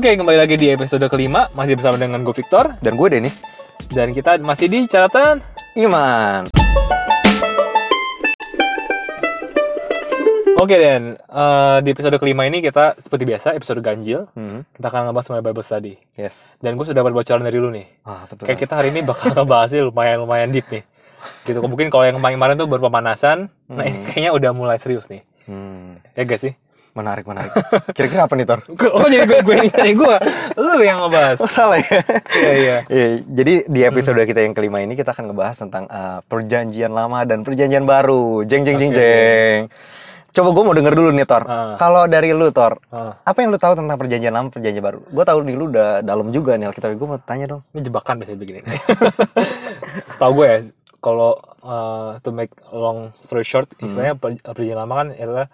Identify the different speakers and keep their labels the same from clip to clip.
Speaker 1: Oke, kembali lagi di episode kelima, masih bersama dengan gue Victor,
Speaker 2: Dan gue Denis
Speaker 1: dan kita masih di catatan.
Speaker 2: Iman.
Speaker 1: Oke, Dan, eh, di episode kelima ini kita seperti biasa, episode ganjil,
Speaker 2: Hmm,
Speaker 1: kita akan ngebahas mengenai Bible study.
Speaker 2: Yes.
Speaker 1: Dan gue sudah dapat bocoran dari lu nih.
Speaker 2: Ah, betul.
Speaker 1: Kayak kita hari ini bakal ngebahasnya lumayan-lumayan deep nih. Gitu, mungkin kalau yang kemarin-kemarin tuh baru pemanasan, nah ini kayaknya udah mulai serius nih.
Speaker 2: Hmm,
Speaker 1: Ya gak sih?
Speaker 2: Menarik, menarik. Kira-kira apa nih, Tor?
Speaker 1: Oh jadi gue gue ini tanya gue, lu yang ngebahas.
Speaker 2: Oh, salah ya?
Speaker 1: Iya iya.
Speaker 2: Iya, jadi di episode kita yang kelima ini kita akan ngebahas tentang eh, perjanjian lama dan perjanjian baru. Jeng jeng jeng
Speaker 1: Oke.
Speaker 2: jeng. Coba gue mau denger dulu nih Tor.
Speaker 1: Ah.
Speaker 2: Kalau dari lu Tor,
Speaker 1: Ah,
Speaker 2: apa yang lu tahu tentang perjanjian lama, perjanjian baru? Gue tahu di lu udah dalam juga nih Alkitab. Gue mau tanya dong.
Speaker 1: ini jebakan biasanya begini. Setahu gue ya, kalau uh, to make long story short, istilahnya per- perjanjian lama kan adalah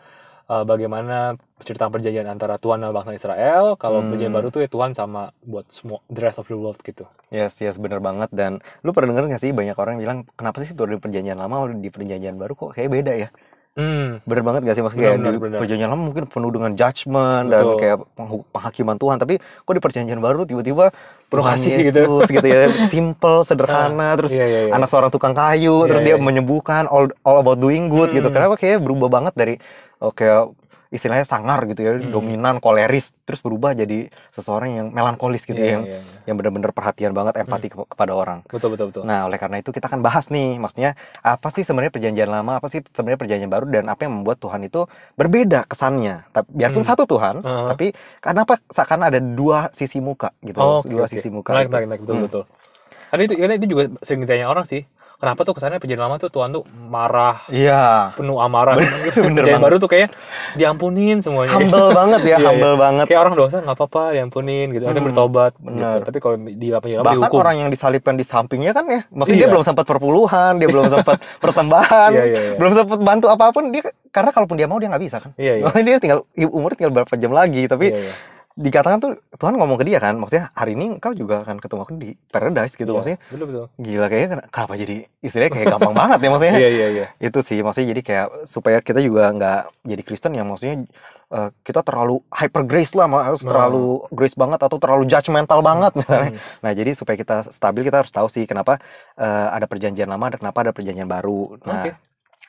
Speaker 1: uh, bagaimana cerita perjanjian antara Tuhan dan bangsa Israel. Kalau
Speaker 2: Hmm.
Speaker 1: perjanjian baru tuh ya Tuhan sama buat semua the rest of the world gitu.
Speaker 2: Yes, yes, bener banget. Dan lu pernah denger gak sih banyak orang bilang kenapa sih tuh di perjanjian lama di perjanjian baru kok kayak beda ya?
Speaker 1: Hmm.
Speaker 2: Bener banget gak sih maksudnya kayak
Speaker 1: Benar,
Speaker 2: di perjanjian lama mungkin penuh dengan judgment dan kayak penghakiman Tuhan tapi kok di perjanjian baru tiba-tiba
Speaker 1: Penuh kasih gitu.
Speaker 2: gitu. ya simple sederhana terus
Speaker 1: iya, iya, iya.
Speaker 2: anak seorang tukang kayu
Speaker 1: Iya,
Speaker 2: terus
Speaker 1: iya,
Speaker 2: dia
Speaker 1: iya.
Speaker 2: menyembuhkan all, all about doing good gitu
Speaker 1: Hmm.
Speaker 2: kenapa kayak berubah banget dari oke istilahnya sangar gitu ya dominan koleris terus berubah jadi seseorang yang melankolis gitu
Speaker 1: Iya,
Speaker 2: ya, yang
Speaker 1: iya, iya.
Speaker 2: yang benar-benar perhatian banget empati ke- kepada orang
Speaker 1: Betul betul betul.
Speaker 2: Nah, oleh karena itu kita akan bahas nih, maksudnya apa sih sebenarnya perjanjian lama, apa sih sebenarnya perjanjian baru dan apa yang membuat Tuhan itu berbeda kesannya. Tapi biarpun
Speaker 1: Hmm.
Speaker 2: satu Tuhan,
Speaker 1: Uh-huh.
Speaker 2: tapi kenapa seakan ada dua sisi muka gitu,
Speaker 1: Oh, oke,
Speaker 2: dua
Speaker 1: oke.
Speaker 2: sisi muka.
Speaker 1: Menarik, menarik, betul,
Speaker 2: Hmm.
Speaker 1: betul. Karena itu, karena itu juga sering ditanya orang sih. Kenapa tuh kesannya perjanjian lama tuh Tuhan tuh marah,
Speaker 2: Iya.
Speaker 1: penuh amarah.
Speaker 2: bener
Speaker 1: perjanjian
Speaker 2: banget.
Speaker 1: baru tuh kayak diampunin semuanya.
Speaker 2: Humble banget ya,
Speaker 1: Iya, iya.
Speaker 2: humble banget.
Speaker 1: Kayak orang dosa nggak apa-apa diampunin gitu, ada
Speaker 2: Hmm,
Speaker 1: bertobat
Speaker 2: bener.
Speaker 1: gitu. Tapi kalau di perjanjian lama
Speaker 2: Bahkan
Speaker 1: dihukum.
Speaker 2: orang yang disalibkan di sampingnya kan ya, maksudnya
Speaker 1: Iya.
Speaker 2: dia belum sempat perpuluhan, dia belum sempat persembahan,
Speaker 1: Iya, iya, iya.
Speaker 2: belum sempat bantu apa pun dia karena kalaupun dia mau dia nggak bisa kan.
Speaker 1: Iya, iya.
Speaker 2: Dia tinggal umur tinggal berapa jam lagi, tapi
Speaker 1: Iya, iya.
Speaker 2: Dikatakan tuh Tuhan ngomong ke dia kan, maksudnya hari ini engkau juga akan ketemu aku di paradise gitu,
Speaker 1: Iya,
Speaker 2: maksudnya
Speaker 1: betul betul.
Speaker 2: gila kayaknya ken- kenapa jadi istilahnya kayak gampang banget ya maksudnya.
Speaker 1: Iya iya iya.
Speaker 2: Itu sih maksudnya jadi kayak supaya kita juga nggak jadi Kristen yang maksudnya eh, kita terlalu hyper grace lah, harus
Speaker 1: Nah.
Speaker 2: terlalu grace banget atau terlalu judgmental banget misalnya.
Speaker 1: Hmm.
Speaker 2: Nah, jadi supaya kita stabil kita harus tahu sih kenapa eh, ada perjanjian lama dan kenapa ada perjanjian baru. Nah,
Speaker 1: Oke.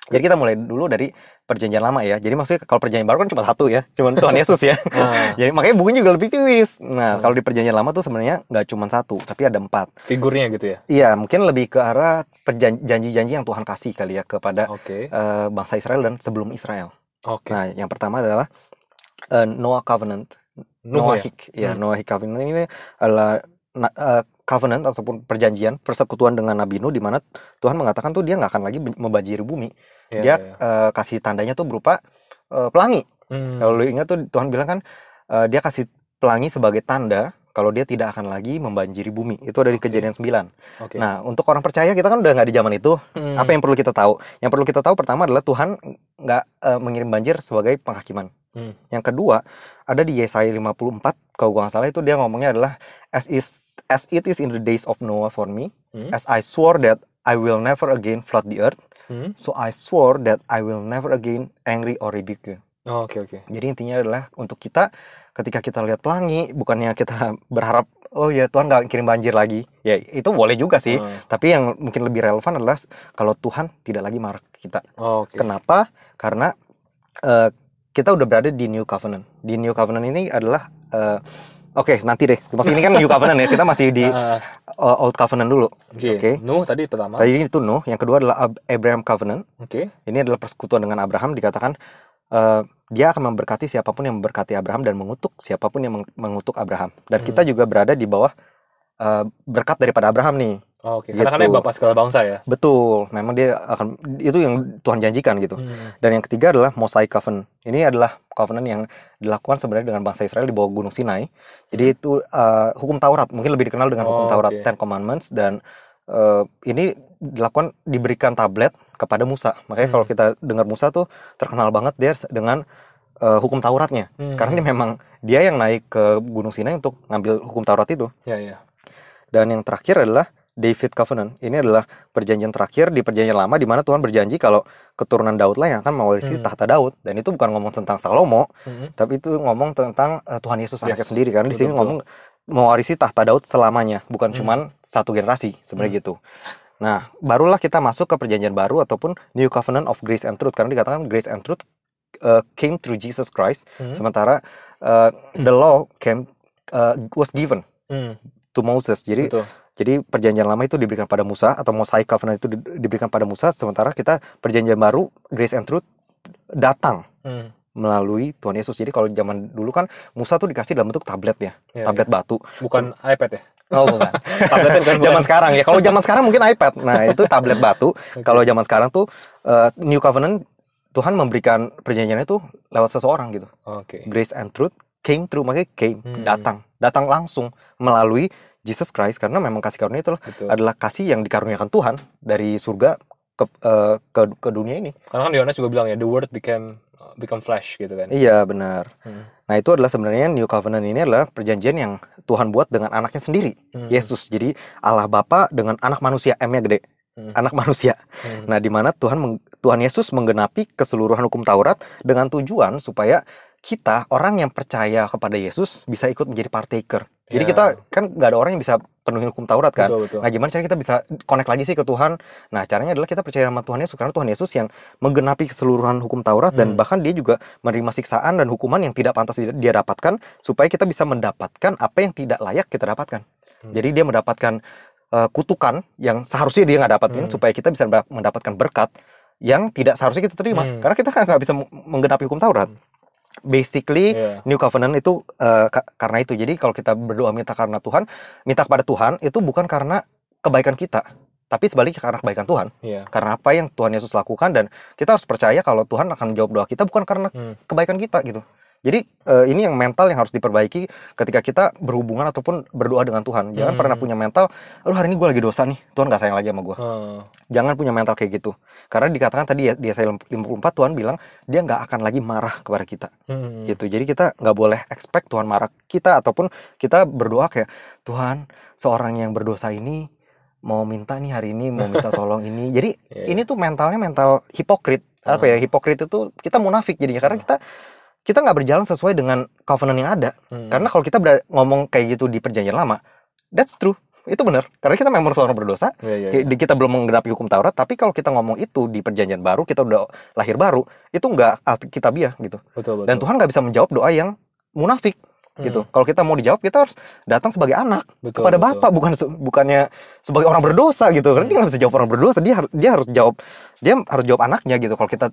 Speaker 2: jadi kita mulai dulu dari perjanjian lama ya. Jadi maksudnya kalau perjanjian baru kan cuma satu ya, cuma Tuhan Yesus ya.
Speaker 1: Ah.
Speaker 2: Jadi makanya bukunya juga lebih tipis. Nah,
Speaker 1: Hmm.
Speaker 2: kalau di perjanjian lama tuh sebenarnya nggak cuma satu, tapi ada empat.
Speaker 1: Figurnya gitu ya.
Speaker 2: Iya, mungkin lebih ke arah janji-janji yang Tuhan kasih kali ya kepada
Speaker 1: Oke.
Speaker 2: eh, bangsa Israel dan sebelum Israel.
Speaker 1: Oke.
Speaker 2: Nah, yang pertama adalah eh, Noah Covenant.
Speaker 1: Ya.
Speaker 2: Noahic, ya,
Speaker 1: Hmm.
Speaker 2: Noahic Covenant ini adalah eh, covenant ataupun perjanjian persekutuan dengan Nabi Nuh di mana Tuhan mengatakan tuh dia nggak akan lagi membanjiri bumi.
Speaker 1: Iya,
Speaker 2: dia
Speaker 1: iya.
Speaker 2: eh, kasih tandanya tuh berupa eh, pelangi.
Speaker 1: Hmm.
Speaker 2: Kalau lu ingat tuh Tuhan bilang kan eh, dia kasih pelangi sebagai tanda kalau dia tidak akan lagi membanjiri bumi. Itu ada di kejadian 9.
Speaker 1: Oke.
Speaker 2: Nah, untuk orang percaya kita kan udah nggak di zaman itu.
Speaker 1: Hmm.
Speaker 2: Apa yang perlu kita tahu? Yang perlu kita tahu pertama adalah Tuhan nggak eh, mengirim banjir sebagai penghakiman.
Speaker 1: Hmm.
Speaker 2: Yang kedua ada di Yesaya 54 kalau gua nggak salah itu dia ngomongnya adalah as is as it is in the days of Noah for me,
Speaker 1: Hmm.
Speaker 2: as I swore that I will never again flood the earth,
Speaker 1: Hmm.
Speaker 2: so I swore that I will never again angry or rebuke you.
Speaker 1: Oh, Oke oke.
Speaker 2: Jadi intinya adalah untuk kita ketika kita lihat pelangi bukannya kita berharap oh ya Tuhan nggak kirim banjir lagi. Ya itu boleh juga sih.
Speaker 1: Hmm.
Speaker 2: Tapi yang mungkin lebih relevan adalah kalau Tuhan tidak lagi marah kita.
Speaker 1: Oh, Oke.
Speaker 2: Kenapa? Karena eh, kita udah berada di New Covenant. Di New Covenant ini adalah eh, Oke, nanti deh. Masih ini kan New Covenant ya. Kita masih di
Speaker 1: Ah,
Speaker 2: eh, Old Covenant dulu.
Speaker 1: Oke.
Speaker 2: Oke.
Speaker 1: Nuh tadi pertama.
Speaker 2: Tadi itu Nuh, yang kedua adalah Ab- Abraham Covenant.
Speaker 1: Oke.
Speaker 2: Ini adalah persekutuan dengan Abraham dikatakan eh, dia akan memberkati siapa pun yang memberkati Abraham dan mengutuk siapa pun yang meng- mengutuk Abraham. Dan
Speaker 1: Hmm.
Speaker 2: kita juga berada di bawah eh, berkat daripada Abraham nih.
Speaker 1: Oh, Oke. Karena kan
Speaker 2: Gitu.
Speaker 1: bapak segala bangsa ya.
Speaker 2: Betul, memang dia akan itu yang Tuhan janjikan gitu.
Speaker 1: Hmm.
Speaker 2: Dan yang ketiga adalah Mosaic Covenant. Ini adalah covenant yang dilakukan sebenarnya dengan bangsa Israel di bawah Gunung Sinai. Jadi itu eh, hukum Taurat, mungkin lebih dikenal dengan hukum
Speaker 1: Oh,
Speaker 2: Taurat
Speaker 1: oke.
Speaker 2: Ten Commandments dan eh, ini dilakukan diberikan tablet kepada Musa. Makanya
Speaker 1: Hmm.
Speaker 2: kalau kita dengar Musa tuh terkenal banget dia dengan eh, hukum Tauratnya.
Speaker 1: Hmm.
Speaker 2: Karena dia memang dia yang naik ke Gunung Sinai untuk ngambil hukum Taurat itu.
Speaker 1: Ya ya.
Speaker 2: Dan yang terakhir adalah David Covenant. Ini adalah perjanjian terakhir di perjanjian lama di mana Tuhan berjanji kalau keturunan Daud lah yang akan mewarisi
Speaker 1: Hmm.
Speaker 2: tahta Daud. Dan itu bukan ngomong tentang Salomo,
Speaker 1: Mhm.
Speaker 2: tapi itu ngomong tentang eh, Tuhan Yesus anaknya
Speaker 1: Yes,
Speaker 2: sendiri. Karena di sini ngomong mewarisi tahta Daud selamanya, bukan
Speaker 1: Hmm.
Speaker 2: cuman satu generasi sebenarnya gitu. Nah, barulah kita masuk ke perjanjian baru ataupun New Covenant of Grace and Truth karena dikatakan Grace and Truth uh, came through Jesus Christ,
Speaker 1: Mhm.
Speaker 2: sementara uh, the law came uh, was given
Speaker 1: Hmm,
Speaker 2: to Moses. Jadi
Speaker 1: betul.
Speaker 2: Jadi perjanjian lama itu diberikan pada Musa atau Mosaic Covenant itu di- diberikan pada Musa, sementara kita perjanjian baru Grace and Truth datang
Speaker 1: Hmm,
Speaker 2: melalui Tuhan Yesus. Jadi kalau zaman dulu kan Musa tuh dikasih dalam bentuk tablet ya,
Speaker 1: iya,
Speaker 2: tablet
Speaker 1: iya.
Speaker 2: batu.
Speaker 1: Bukan iPad ya?
Speaker 2: Oh bukan.
Speaker 1: Tablet kan
Speaker 2: zaman sekarang ya. Kalau zaman sekarang mungkin iPad. Nah, itu tablet batu. Kalau zaman sekarang tuh uh, New Covenant Tuhan memberikan perjanjiannya tuh lewat seseorang gitu.
Speaker 1: Oke.
Speaker 2: Grace and truth came through makanya came
Speaker 1: Hmm.
Speaker 2: datang datang langsung melalui Jesus Christ karena memang kasih karunia itu
Speaker 1: Betul.
Speaker 2: adalah kasih yang dikaruniakan Tuhan dari surga ke uh, ke, ke dunia ini.
Speaker 1: Karena kan Yohanes juga bilang ya, the word became become flesh gitu kan.
Speaker 2: Iya benar.
Speaker 1: Hmm.
Speaker 2: Nah itu adalah sebenarnya New Covenant ini adalah perjanjian yang Tuhan buat dengan anaknya sendiri,
Speaker 1: Hmm.
Speaker 2: Yesus. Jadi Allah Bapa dengan anak manusia, M-nya gede,
Speaker 1: Hmm.
Speaker 2: anak manusia.
Speaker 1: Hmm.
Speaker 2: Nah, di mana Tuhan Tuhan Yesus menggenapi keseluruhan hukum Taurat dengan tujuan supaya kita orang yang percaya kepada Yesus bisa ikut menjadi partaker. Jadi
Speaker 1: Ya.
Speaker 2: kita kan nggak ada orang yang bisa penuhi hukum Taurat kan.
Speaker 1: Betul, betul.
Speaker 2: Nah, gimana caranya kita bisa connect lagi sih ke Tuhan? Nah, caranya adalah kita percaya sama Tuhan Yesus karena Tuhan Yesus yang menggenapi keseluruhan hukum Taurat dan
Speaker 1: Hmm.
Speaker 2: bahkan dia juga menerima siksaan dan hukuman yang tidak pantas dia dapatkan supaya kita bisa mendapatkan apa yang tidak layak kita dapatkan.
Speaker 1: Hmm.
Speaker 2: Jadi dia mendapatkan uh, kutukan yang seharusnya dia nggak dapatin
Speaker 1: Hmm.
Speaker 2: supaya kita bisa mendap- mendapatkan berkat yang tidak seharusnya kita terima
Speaker 1: Hmm.
Speaker 2: karena kita nggak bisa meng- menggenapi hukum Taurat. Basically
Speaker 1: Iya.
Speaker 2: New Covenant itu uh, ka- karena itu. Jadi kalau kita berdoa minta karena Tuhan, minta kepada Tuhan itu bukan karena kebaikan kita, tapi sebaliknya karena kebaikan Tuhan.
Speaker 1: Iya.
Speaker 2: Karena apa yang Tuhan Yesus lakukan dan kita harus percaya kalau Tuhan akan menjawab doa kita bukan karena
Speaker 1: Hmm.
Speaker 2: kebaikan kita gitu. Jadi eh, ini yang mental yang harus diperbaiki ketika kita berhubungan ataupun berdoa dengan Tuhan. Jangan
Speaker 1: Hmm.
Speaker 2: pernah punya mental, aduh hari ini gue lagi dosa nih, Tuhan gak sayang lagi sama gue.
Speaker 1: Hmm.
Speaker 2: Jangan punya mental kayak gitu. Karena dikatakan tadi ya di Yesaya 54 Tuhan bilang dia nggak akan lagi marah kepada kita
Speaker 1: Hmm.
Speaker 2: gitu. Jadi kita nggak boleh expect Tuhan marah kita ataupun kita berdoa kayak Tuhan seorang yang berdosa ini mau minta nih hari ini mau minta tolong ini. Jadi
Speaker 1: Iya.
Speaker 2: ini tuh mentalnya mental hipokrit apa ya hipokrit itu kita munafik jadinya karena kita kita nggak berjalan sesuai dengan covenant yang ada.
Speaker 1: Hmm.
Speaker 2: Karena kalau kita ngomong kayak gitu di perjanjian lama, that's true. Itu benar. Karena kita memang seorang berdosa, Ki-
Speaker 1: iya.
Speaker 2: di- kita belum menggenapi hukum Taurat, tapi kalau kita ngomong itu di perjanjian baru, kita udah lahir baru, itu nggak alkitabiah gitu.
Speaker 1: Betul, betul.
Speaker 2: Dan Tuhan nggak bisa menjawab doa yang munafik gitu.
Speaker 1: Hmm.
Speaker 2: Kalau kita mau dijawab, kita harus datang sebagai anak
Speaker 1: Betul,
Speaker 2: kepada
Speaker 1: betul.
Speaker 2: Bapak, bukan se- bukannya sebagai orang berdosa gitu. Karena
Speaker 1: Hmm.
Speaker 2: dia nggak bisa jawab orang berdosa, dia harus dia harus jawab dia harus jawab anaknya gitu. Kalau kita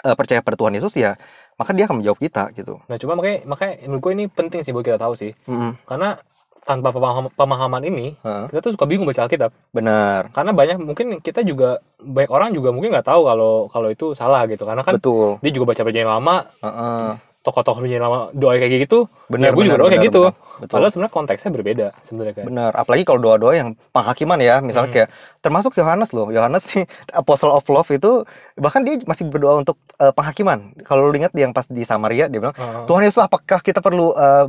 Speaker 2: eh, percaya pada Tuhan Yesus ya, maka dia akan menjawab kita gitu.
Speaker 1: Nah, cuma makanya makanya menurut gue ini penting sih buat kita tahu sih.
Speaker 2: Mm-mm.
Speaker 1: Karena tanpa pemaham- pemahaman ini,
Speaker 2: Heeh.
Speaker 1: kita tuh suka bingung baca Alkitab.
Speaker 2: Benar,
Speaker 1: Karena banyak mungkin kita juga banyak orang juga mungkin nggak tahu kalau kalau itu salah gitu. Karena kan
Speaker 2: betul.
Speaker 1: dia juga baca perjanjian lama,
Speaker 2: Heeh.
Speaker 1: Tokoh-tokoh lama doa kayak gitu.
Speaker 2: Benar,
Speaker 1: ya gue juga doa kayak gitu.
Speaker 2: Betul.
Speaker 1: Padahal sebenarnya konteksnya berbeda sebenarnya kan.
Speaker 2: Benar, apalagi kalau doa-doa yang penghakiman ya, misalnya
Speaker 1: Hmm.
Speaker 2: kayak termasuk Yohanes loh. Yohanes nih Apostle of Love itu bahkan dia masih berdoa untuk eh, penghakiman. Kalau lu ingat yang pas di Samaria dia bilang,
Speaker 1: Heeh.
Speaker 2: "Tuhan Yesus, apakah kita perlu eh,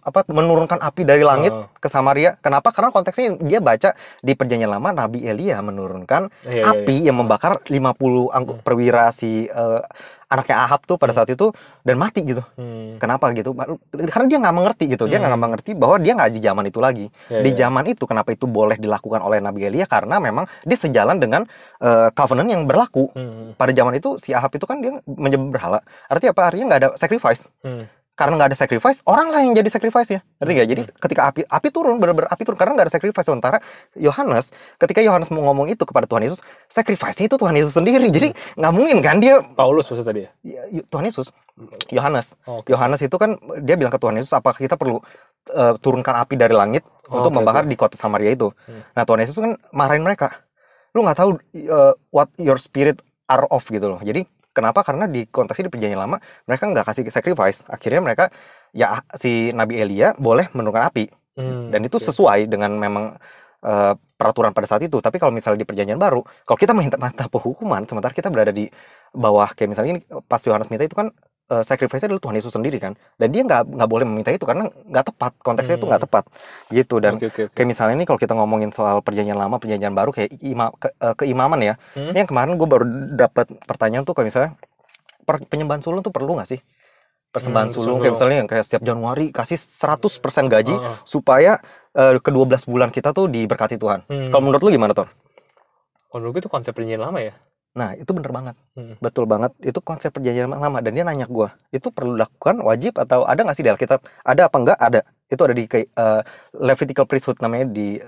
Speaker 2: apa menurunkan api dari langit
Speaker 1: Heeh.
Speaker 2: ke Samaria?" Kenapa? Karena konteksnya dia baca di Perjanjian Lama Nabi Elia menurunkan
Speaker 1: Iya, iya,
Speaker 2: api yang membakar 50 angkut perwira si eh, anaknya Ahab tuh pada saat itu dan mati gitu.
Speaker 1: Hmm.
Speaker 2: Kenapa gitu? Karena dia nggak mengerti gitu. Dia nggak
Speaker 1: Hmm.
Speaker 2: mengerti bahwa dia nggak di zaman itu lagi.
Speaker 1: Ya,
Speaker 2: di
Speaker 1: ya.
Speaker 2: zaman itu kenapa itu boleh dilakukan oleh Nabi Elia? Karena memang dia sejalan dengan eh, covenant yang berlaku.
Speaker 1: Hmm.
Speaker 2: Pada zaman itu si Ahab itu kan dia menyembah berhala. Artinya apa? Artinya nggak ada sacrifice.
Speaker 1: Hmm.
Speaker 2: Karena nggak ada sacrifice, orang lah yang jadi sacrifice ya. Ngerti nggak? Jadi ketika api api turun, benar-benar api turun karena nggak ada sacrifice. Sementara Yohanes, ketika Yohanes mau ngomong itu kepada Tuhan Yesus, sacrifice-nya itu Tuhan Yesus sendiri. Jadi nggak mungkin kan dia
Speaker 1: Paulus maksud tadi ya.
Speaker 2: ya, Tuhan Yesus, Yohanes.
Speaker 1: Oh, oke.
Speaker 2: Yohanes itu kan dia bilang ke Tuhan Yesus, apakah kita perlu eh, turunkan api dari langit
Speaker 1: Oh,
Speaker 2: untuk
Speaker 1: oke,
Speaker 2: membakar
Speaker 1: oke.
Speaker 2: di kota Samaria itu?
Speaker 1: Hmm.
Speaker 2: Nah Tuhan Yesus kan marahin mereka. Lu nggak tahu eh, what your spirit are of gitu loh. Jadi kenapa? Karena di konteksnya di perjanjian lama mereka nggak kasih sacrifice. Akhirnya mereka ya si Nabi Elia boleh menurunkan api
Speaker 1: Hmm.
Speaker 2: dan itu
Speaker 1: Oke.
Speaker 2: sesuai dengan memang eh, peraturan pada saat itu. Tapi kalau misalnya di perjanjian baru, kalau kita minta minta penghukuman, sementara kita berada di bawah kayak misalnya ini pas Yohanes minta itu kan uh, sacrifice adalah Tuhan Yesus sendiri kan dan dia nggak nggak boleh meminta itu karena nggak tepat konteksnya itu nggak
Speaker 1: Hmm.
Speaker 2: tepat gitu dan
Speaker 1: Oke, oke, oke.
Speaker 2: kayak misalnya nih kalau kita ngomongin soal perjanjian lama perjanjian baru kayak ima, ke- eh, keimaman ya
Speaker 1: Hmm.
Speaker 2: ini yang kemarin gue baru dapat pertanyaan tuh kayak misalnya per- penyembahan sulung tuh perlu nggak sih persembahan
Speaker 1: Hmm,
Speaker 2: sulung kayak misalnya yang kayak setiap Januari kasih 100% gaji
Speaker 1: Heeh.
Speaker 2: supaya eh, ke 12 bulan kita tuh diberkati Tuhan
Speaker 1: Hmm.
Speaker 2: kalau menurut lu gimana Ton?
Speaker 1: Kalau menurut gue itu konsep perjanjian lama ya.
Speaker 2: Nah itu bener banget
Speaker 1: Hmm.
Speaker 2: betul banget itu konsep perjanjian lama dan dia nanya gue itu perlu dilakukan wajib atau ada nggak sih di Alkitab ada apa enggak ada itu ada di eh, Levitical priesthood namanya di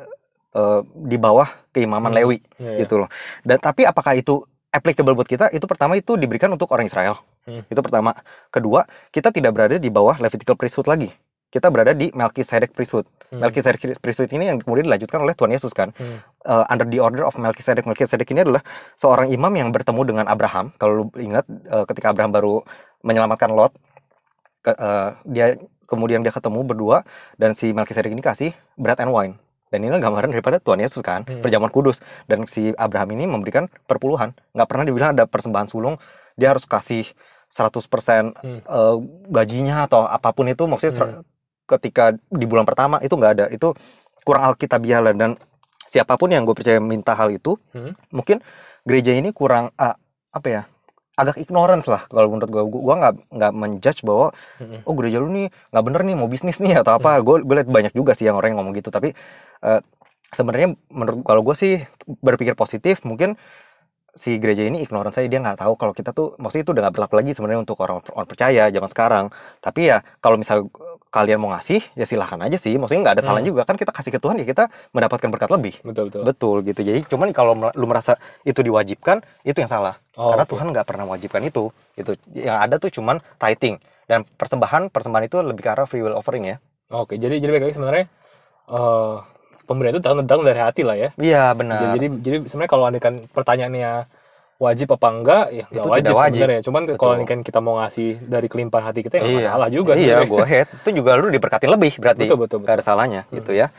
Speaker 2: eh, di bawah keimaman
Speaker 1: Hmm.
Speaker 2: Lewi
Speaker 1: Iya, iya.
Speaker 2: gitu loh. Dan tapi apakah itu applicable buat kita? Itu pertama itu diberikan untuk orang Israel.
Speaker 1: Hmm.
Speaker 2: Itu pertama. Kedua, kita tidak berada di bawah Levitical priesthood lagi. Kita berada di Melchizedek priesthood.
Speaker 1: Hmm.
Speaker 2: Melchizedek priesthood ini yang kemudian dilanjutkan oleh Tuhan Yesus kan.
Speaker 1: Hmm.
Speaker 2: Uh, under the order of Melchizedek. Melchizedek ini adalah seorang imam yang bertemu dengan Abraham. Kalau lu ingat uh, ketika Abraham baru menyelamatkan Lot, ke- uh, dia kemudian dia ketemu berdua dan si Melchizedek ini kasih bread and wine. Dan ini gambaran daripada Tuhan Yesus kan,
Speaker 1: Hmm.
Speaker 2: perjamuan kudus. Dan si Abraham ini memberikan perpuluhan. Nggak pernah dibilang ada persembahan sulung, dia harus kasih 100%
Speaker 1: Hmm.
Speaker 2: eh, gajinya atau apa pun itu. Maksudnya
Speaker 1: Hmm.
Speaker 2: Ketika di bulan pertama itu nggak ada. Itu kurang alkitabiah lah. Dan siapa pun yang gue percaya minta hal itu,
Speaker 1: Hmm.
Speaker 2: mungkin gereja ini kurang, ah, apa ya, agak ignorance lah kalau menurut gue. Gue nggak nggak menjudge bahwa
Speaker 1: Hmm.
Speaker 2: oh gereja lu nih nggak bener nih mau bisnis nih atau apa gue gue liat banyak juga sih yang orang yang ngomong gitu tapi eh, sebenarnya menurut kalau gue sih berpikir positif mungkin si gereja ini ignorance saya dia nggak tahu kalau kita tuh maksudnya itu udah nggak berlaku lagi sebenarnya untuk orang orang percaya zaman sekarang. Tapi ya kalau misal kalian mau ngasih ya silahkan aja sih. Maksudnya nggak ada salahnya juga. Kan kita kasih ke Tuhan ya kita mendapatkan berkat lebih.
Speaker 1: Betul betul.
Speaker 2: betul gitu. Jadi cuman kalau lu merasa itu diwajibkan itu yang salah.
Speaker 1: Oh,
Speaker 2: karena
Speaker 1: oke.
Speaker 2: Tuhan nggak pernah mewajibkan itu itu yang ada tuh cuman tithing. Dan persembahan persembahan itu lebih ke arah free will offering ya.
Speaker 1: Oke, jadi jadi baik lagi sebenarnya eh pemberian itu datang datang dari hati lah ya.
Speaker 2: iya benar
Speaker 1: jadi, jadi sebenarnya kalau kan pertanyaannya wajib apa enggak ya
Speaker 2: Itu
Speaker 1: wajib,
Speaker 2: tidak wajib.
Speaker 1: sebenarnya. Cuman kalau
Speaker 2: Betul.
Speaker 1: kan kita mau ngasih dari kelimpahan hati kita ya
Speaker 2: iya
Speaker 1: masalah juga.
Speaker 2: iya go ahead itu juga lu diberkatin lebih berarti
Speaker 1: Betul betul betul.
Speaker 2: ada salahnya
Speaker 1: Hmm.
Speaker 2: gitu ya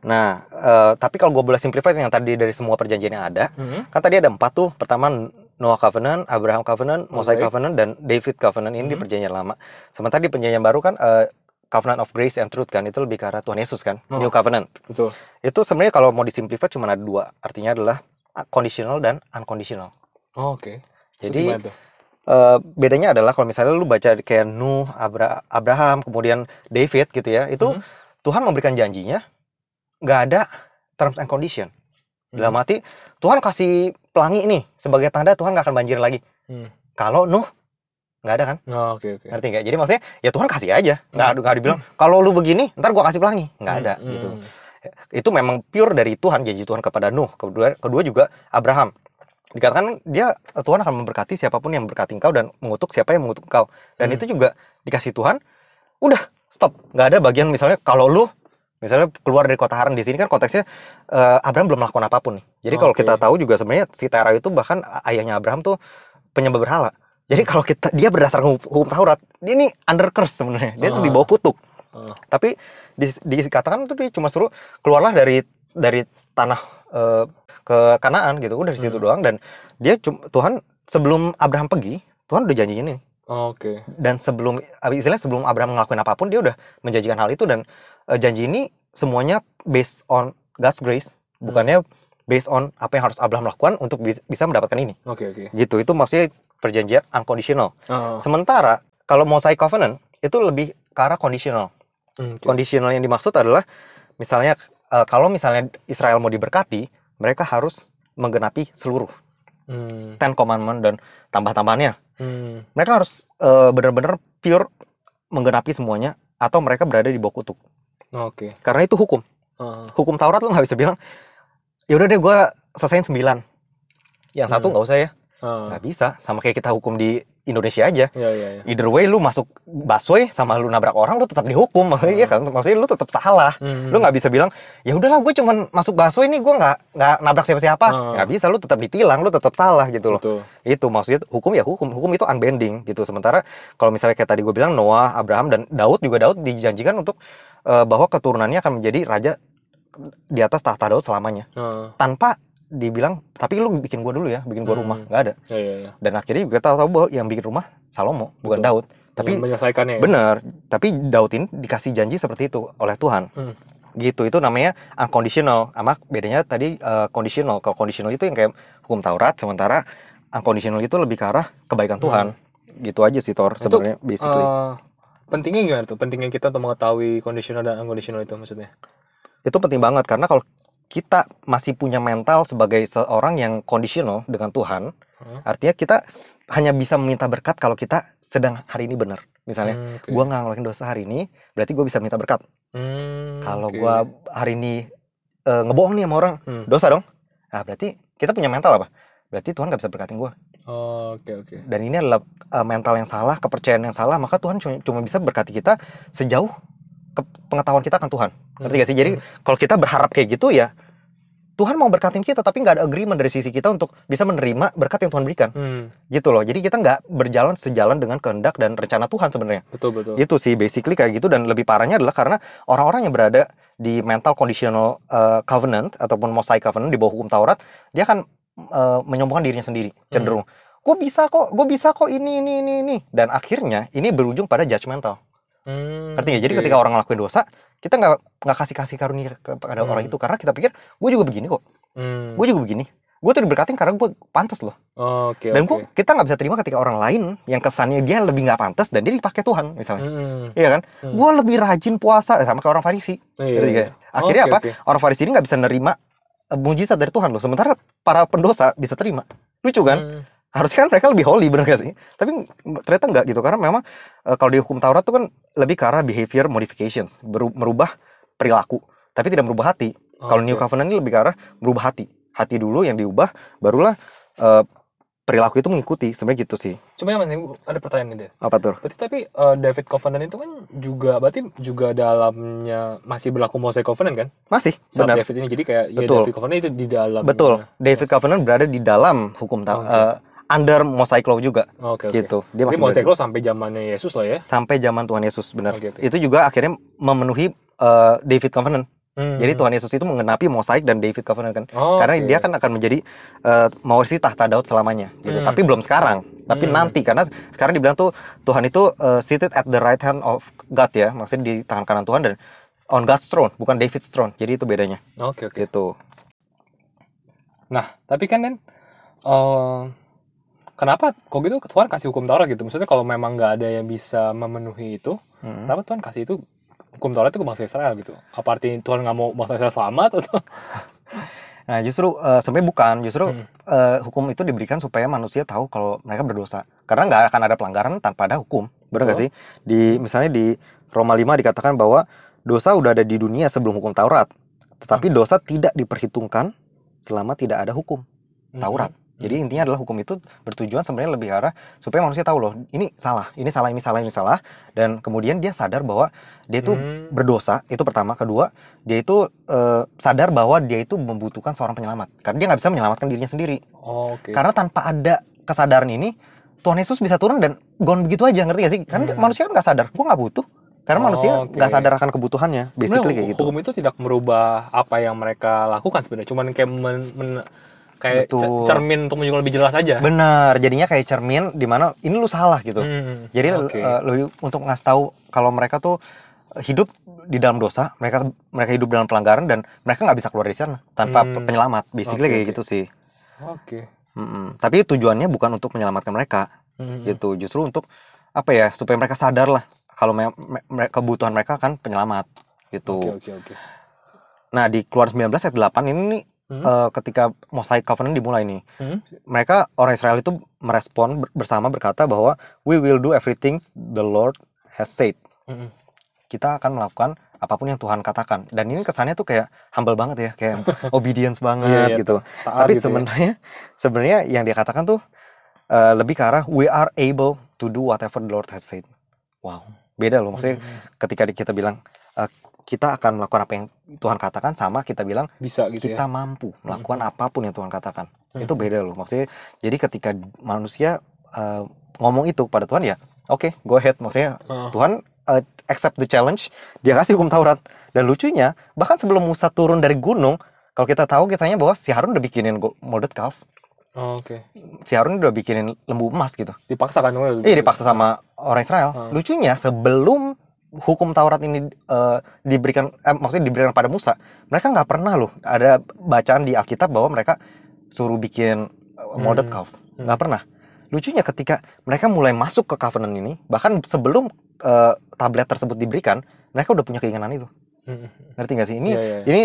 Speaker 2: nah eh, tapi kalau gue boleh simplify yang tadi dari semua perjanjian yang ada
Speaker 1: Hmm.
Speaker 2: kan tadi ada empat tuh pertama Noah Covenant, Abraham Covenant, Mosaic
Speaker 1: Mosaic.
Speaker 2: Covenant, dan David Covenant ini di
Speaker 1: Mhm.
Speaker 2: perjanjian lama. Sementara di perjanjian baru kan eh, Covenant of Grace and Truth kan itu lebih ke arah Tuhan Yesus kan,
Speaker 1: Oh.
Speaker 2: New Covenant.
Speaker 1: Betul.
Speaker 2: Itu sebenarnya kalau mau disimplify cuma ada dua, artinya adalah conditional dan unconditional.
Speaker 1: Oh, Oke. Terus
Speaker 2: Jadi eh, bedanya adalah kalau misalnya lu baca kayak Nuh, Abra- Abraham, kemudian David gitu ya, itu
Speaker 1: Mhm.
Speaker 2: Tuhan memberikan janjinya nggak ada terms and condition. Dalam
Speaker 1: Hmm.
Speaker 2: arti Tuhan kasih pelangi nih sebagai tanda Tuhan nggak akan banjir lagi.
Speaker 1: Hmm.
Speaker 2: Kalau Nuh nggak ada kan?
Speaker 1: Oh, Oke oke.
Speaker 2: Ngerti nggak? Jadi maksudnya ya Tuhan kasih aja. Nggak
Speaker 1: Hmm.
Speaker 2: nggak dibilang kalau lu begini ntar gua kasih pelangi. Nggak ada
Speaker 1: Hmm,
Speaker 2: gitu.
Speaker 1: hmm.
Speaker 2: Itu memang pure dari Tuhan janji Tuhan kepada Nuh. Kedua kedua juga Abraham. Dikatakan dia Tuhan akan memberkati siapa pun yang memberkati engkau dan mengutuk siapa yang mengutuk engkau. Dan
Speaker 1: Hmm.
Speaker 2: itu juga dikasih Tuhan. Udah stop. Nggak ada bagian misalnya kalau lu misalnya keluar dari kota Haran di sini kan konteksnya eh, Abraham belum melakukan apa pun nih. Jadi kalau
Speaker 1: Oke.
Speaker 2: kita tahu juga sebenarnya si Tera itu bahkan ayahnya Abraham tuh penyembah berhala. Jadi kalau kita dia berdasarkan hukum, hukum Taurat, dia ini under curse sebenarnya. Dia tuh
Speaker 1: Ah.
Speaker 2: di bawah kutuk.
Speaker 1: Oh.
Speaker 2: Tapi di- dikatakan tuh dia cuma suruh keluarlah dari dari tanah eh, ke Kanaan gitu, udah di situ
Speaker 1: Hmm.
Speaker 2: doang dan dia cum- Tuhan sebelum Abraham pergi, Tuhan udah janjiin ini.
Speaker 1: Oh, Oke.
Speaker 2: Dan sebelum istilahnya sebelum Abraham ngelakuin apa pun dia udah menjanjikan hal itu dan eh, janji ini semuanya based on God's grace,
Speaker 1: Hmm.
Speaker 2: bukannya based on apa yang harus Abraham lakukan untuk bis- bisa mendapatkan ini.
Speaker 1: Oke oke.
Speaker 2: Gitu. Itu maksudnya perjanjian unconditional.
Speaker 1: Oh.
Speaker 2: Sementara kalau Mosaic Covenant itu lebih ke arah conditional.
Speaker 1: Hmm, oke.
Speaker 2: Conditional yang dimaksud adalah misalnya eh, kalau misalnya Israel mau diberkati, mereka harus menggenapi seluruh
Speaker 1: Hmm.
Speaker 2: Ten Commandment dan tambah-tambahannya.
Speaker 1: Hmm.
Speaker 2: Mereka harus eh, benar-benar pure menggenapi semuanya atau mereka berada di bawah kutuk.
Speaker 1: Oke.
Speaker 2: Karena itu hukum.
Speaker 1: Oh.
Speaker 2: Hukum Taurat lo nggak bisa bilang, ya udah deh gue selesaiin sembilan. Yang satu
Speaker 1: Hmm.
Speaker 2: nggak usah ya,
Speaker 1: Oh.
Speaker 2: nggak bisa. Sama kayak kita hukum di Indonesia aja.
Speaker 1: Iya iya iya.
Speaker 2: Either way lu masuk busway sama lu nabrak orang lu tetap dihukum maksudnya iya kan maksudnya lu tetap salah
Speaker 1: Hmm.
Speaker 2: lu nggak bisa bilang ya udahlah gue cuman masuk busway ini gue nggak nggak nabrak siapa-siapa
Speaker 1: Hmm.
Speaker 2: nggak bisa lu tetap ditilang lu tetap salah gitu loh
Speaker 1: Betul.
Speaker 2: itu maksudnya hukum ya hukum hukum itu unbending gitu sementara kalau misalnya kayak tadi gue bilang Noah Abraham dan Daud juga Daud dijanjikan untuk eh, bahwa keturunannya akan menjadi raja di atas tahta Daud selamanya
Speaker 1: Oh.
Speaker 2: tanpa dibilang tapi lu bikin gue dulu ya bikin gue
Speaker 1: Hmm.
Speaker 2: rumah nggak ada
Speaker 1: Iya iya iya.
Speaker 2: dan akhirnya juga tahu tahu bahwa yang bikin rumah Salomo bukan
Speaker 1: Betul.
Speaker 2: Daud Tapi
Speaker 1: Dengan menyelesaikannya. ya?
Speaker 2: bener, tapi Daud ini dikasih janji seperti itu oleh Tuhan.
Speaker 1: Hmm.
Speaker 2: Gitu, itu namanya unconditional. Sama bedanya tadi eh, conditional. Kalau conditional itu yang kayak hukum Taurat, sementara unconditional itu lebih ke arah kebaikan Tuhan. Gitu aja sih Thor
Speaker 1: Hmm. Itu,
Speaker 2: sebenarnya basically.
Speaker 1: Eh, pentingnya gimana tuh? Pentingnya kita untuk mengetahui conditional dan unconditional itu maksudnya.
Speaker 2: itu penting banget karena kalau kita masih punya mental sebagai seorang yang conditional dengan Tuhan,
Speaker 1: Hmm.
Speaker 2: artinya kita hanya bisa meminta berkat kalau kita sedang hari ini benar. Misalnya,
Speaker 1: Hmm, oke.
Speaker 2: gua nggak ngelakuin dosa hari ini, berarti gue bisa minta berkat.
Speaker 1: Hmm,
Speaker 2: Kalau
Speaker 1: oke.
Speaker 2: gua hari ini eh, ngebohong nih sama orang,
Speaker 1: Hmm.
Speaker 2: dosa dong. Nah, berarti kita punya mental apa? Berarti Tuhan nggak bisa berkatin gua.
Speaker 1: Oh, oke oke.
Speaker 2: Dan ini adalah eh, mental yang salah, kepercayaan yang salah, maka Tuhan cuma, cuma bisa berkati kita sejauh ke- pengetahuan kita akan Tuhan. Ngerti gak sih? Jadi kalau kita berharap kayak gitu ya, Tuhan mau berkatin kita, tapi nggak ada agreement dari sisi kita untuk bisa menerima berkat yang Tuhan berikan.
Speaker 1: Hmm,
Speaker 2: Gitu loh. Jadi kita nggak berjalan sejalan dengan kehendak dan rencana Tuhan sebenarnya.
Speaker 1: betul betul.
Speaker 2: Itu sih basically kayak gitu dan lebih parahnya adalah karena orang-orang yang berada di mental conditional uh, covenant ataupun mosaic covenant di bawah hukum Taurat, dia akan uh, menyombongkan dirinya sendiri, cenderung. Gue bisa kok, gue bisa kok ini ini ini ini dan akhirnya ini berujung pada judgmental.
Speaker 1: Hmm,
Speaker 2: Ngerti nggak? Jadi ketika orang ngelakuin dosa, kita nggak nggak kasih kasih karunia kepada
Speaker 1: Hmm.
Speaker 2: orang itu karena kita pikir gue juga begini kok,
Speaker 1: Hmm,
Speaker 2: gue juga begini. Gue tuh diberkatin karena gue pantas loh.
Speaker 1: oh, oke
Speaker 2: Dan
Speaker 1: oke.
Speaker 2: gua- kita nggak bisa terima ketika orang lain yang kesannya dia lebih nggak pantas dan dia dipakai Tuhan misalnya.
Speaker 1: Hmm,
Speaker 2: Iya kan?
Speaker 1: Hmm.
Speaker 2: Gue lebih rajin puasa sama kayak orang Farisi.
Speaker 1: iya,
Speaker 2: Ngerti
Speaker 1: iya.
Speaker 2: nggak? Akhirnya
Speaker 1: Oke,
Speaker 2: apa?
Speaker 1: oke.
Speaker 2: Orang Farisi ini nggak bisa nerima eh, mujizat dari Tuhan loh. Sementara para pendosa bisa terima. Lucu kan?
Speaker 1: Hmm,
Speaker 2: Harusnya kan mereka lebih holy bener gak sih? Tapi ternyata nggak gitu karena memang eh, kalau di hukum Taurat tuh kan lebih ke arah behavior modifications, beru- merubah perilaku, tapi tidak merubah hati. Kalau
Speaker 1: Oke.
Speaker 2: New Covenant ini lebih ke arah merubah hati. Hati dulu yang diubah, barulah eh, perilaku itu mengikuti. Sebenarnya gitu sih.
Speaker 1: Cuma yang penting ada pertanyaan nih, Dad.
Speaker 2: Apa tuh?
Speaker 1: Berarti tapi eh, David Covenant itu kan juga berarti juga dalamnya masih berlaku Mosaic Covenant kan?
Speaker 2: Masih,
Speaker 1: Saat
Speaker 2: benar.
Speaker 1: David ini jadi kayak ya
Speaker 2: Betul.
Speaker 1: David Covenant itu di dalam
Speaker 2: Betul. David Covenant berada di dalam hukum Taurat.
Speaker 1: Oke.
Speaker 2: eh, under Mosaic Law juga
Speaker 1: Oke oke.
Speaker 2: gitu. Dia
Speaker 1: Jadi
Speaker 2: masih
Speaker 1: Mosaic
Speaker 2: berada-
Speaker 1: Law sampai zamannya Yesus lah ya.
Speaker 2: sampai zaman Tuhan Yesus benar.
Speaker 1: Oke, oke.
Speaker 2: Itu juga akhirnya memenuhi eh, David Covenant.
Speaker 1: Hmm.
Speaker 2: Jadi Tuhan Yesus itu mengenapi Mosaic dan David Covenant kan.
Speaker 1: Oh,
Speaker 2: Karena
Speaker 1: oke.
Speaker 2: dia kan akan menjadi eh, mewarisi tahta Daud selamanya gitu.
Speaker 1: Hmm.
Speaker 2: Tapi belum sekarang, tapi
Speaker 1: Hmm.
Speaker 2: nanti karena sekarang dibilang tuh Tuhan itu eh, seated at the right hand of God ya, maksudnya di tangan kanan Tuhan dan on God's throne, bukan David's throne. Jadi itu bedanya
Speaker 1: Oke oke.
Speaker 2: gitu.
Speaker 1: Nah, tapi kan Den, eh, kenapa kok gitu Tuhan kasih hukum Taurat gitu? Maksudnya kalau memang nggak ada yang bisa memenuhi itu,
Speaker 2: Hmm.
Speaker 1: kenapa Tuhan kasih itu hukum Taurat itu ke bangsa Israel gitu? Apa artinya Tuhan nggak mau bangsa Israel selamat atau?
Speaker 2: Nah, justru eh, sebenarnya bukan, justru
Speaker 1: Hmm.
Speaker 2: eh, hukum itu diberikan supaya manusia tahu kalau mereka berdosa. Karena nggak akan ada pelanggaran tanpa ada hukum. Benar nggak sih? Di misalnya di Roma 5 dikatakan bahwa dosa udah ada di dunia sebelum hukum Taurat. Tetapi
Speaker 1: Hmm.
Speaker 2: dosa tidak diperhitungkan selama tidak ada hukum Taurat.
Speaker 1: Hmm.
Speaker 2: Jadi intinya adalah hukum itu bertujuan sebenarnya lebih arah supaya manusia tahu loh, ini salah, ini salah, ini salah, ini salah. Dan kemudian dia sadar bahwa dia itu
Speaker 1: Hmm.
Speaker 2: berdosa itu pertama. Kedua dia itu eh, sadar bahwa dia itu membutuhkan seorang penyelamat. Karena dia nggak bisa menyelamatkan dirinya sendiri.
Speaker 1: Oh, Oke.
Speaker 2: karena tanpa ada kesadaran ini Tuhan Yesus bisa turun dan gone begitu aja ngerti gak sih? Karena
Speaker 1: Hmm.
Speaker 2: manusia kan nggak sadar gua nggak butuh. Karena
Speaker 1: Oh,
Speaker 2: manusia nggak sadar akan kebutuhannya basically
Speaker 1: Sebenarnya
Speaker 2: kayak gitu.
Speaker 1: Hukum itu tidak merubah apa yang mereka lakukan sebenarnya, cuman kayak men- men- kayak
Speaker 2: Betul.
Speaker 1: cer- cermin untuk menunjukkan lebih jelas aja.
Speaker 2: benar jadinya kayak cermin di mana ini lu salah gitu
Speaker 1: Hmm.
Speaker 2: Jadi
Speaker 1: Oke.
Speaker 2: eh, lebih untuk ngasih tahu kalau mereka tuh hidup di dalam dosa, mereka mereka hidup dalam pelanggaran dan mereka nggak bisa keluar dari sana tanpa
Speaker 1: Hmm.
Speaker 2: penyelamat. Basically
Speaker 1: Oke,
Speaker 2: kayak gitu sih.
Speaker 1: Oke.
Speaker 2: Mm-mm. Tapi tujuannya bukan untuk menyelamatkan mereka,
Speaker 1: Hmm.
Speaker 2: gitu. Justru untuk apa ya? Supaya mereka sadar lah kalau me- me- kebutuhan mereka kan penyelamat, gitu.
Speaker 1: Oke oke oke.
Speaker 2: Nah di Keluaran 19 ayat 8 ini
Speaker 1: Hmm.
Speaker 2: eh, ketika Mosaic Covenant dimulai nih,
Speaker 1: Hmm.
Speaker 2: mereka orang Israel itu merespon ber- bersama berkata bahwa we will do everything the Lord has said.
Speaker 1: Hmm.
Speaker 2: kita akan melakukan apa pun yang Tuhan katakan dan ini kesannya tuh kayak humble banget ya kayak obedience banget
Speaker 1: Iya, iya.
Speaker 2: gitu
Speaker 1: Taat
Speaker 2: tapi
Speaker 1: gitu ya.
Speaker 2: sebenarnya sebenarnya yang dia katakan tuh eh, lebih ke arah we are able to do whatever the Lord has said wow beda loh maksudnya
Speaker 1: Hmm.
Speaker 2: ketika kita bilang eh, kita akan melakukan apa yang Tuhan katakan sama kita bilang
Speaker 1: bisa gitu
Speaker 2: kita
Speaker 1: ya.
Speaker 2: mampu melakukan apa pun yang Tuhan katakan itu
Speaker 1: Mhm.
Speaker 2: beda loh maksudnya jadi ketika manusia eh, ngomong itu pada Tuhan ya oke go ahead maksudnya
Speaker 1: Oh.
Speaker 2: Tuhan uh, accept the challenge, dia kasih hukum Taurat. Dan lucunya, bahkan sebelum Musa turun dari gunung, kalau kita tahu kisahnya bahwa si Harun udah bikinin molded calf.
Speaker 1: Oh, Oke.
Speaker 2: Si Harun udah bikinin lembu emas gitu.
Speaker 1: Dipaksa kan?
Speaker 2: Iya dipaksa sama orang Israel.
Speaker 1: Hmm.
Speaker 2: Lucunya sebelum hukum Taurat ini eh, diberikan, eh, maksudnya diberikan pada Musa, mereka nggak pernah loh ada bacaan di Alkitab bahwa mereka suruh bikin eh, molded
Speaker 1: Hmm.
Speaker 2: calf, nggak pernah. Lucunya ketika mereka mulai masuk ke covenant ini, bahkan sebelum eh, tablet tersebut diberikan, mereka udah punya keinginan itu.
Speaker 1: Hmm.
Speaker 2: Ngerti nggak sih? Ini
Speaker 1: Iya, iya.
Speaker 2: ini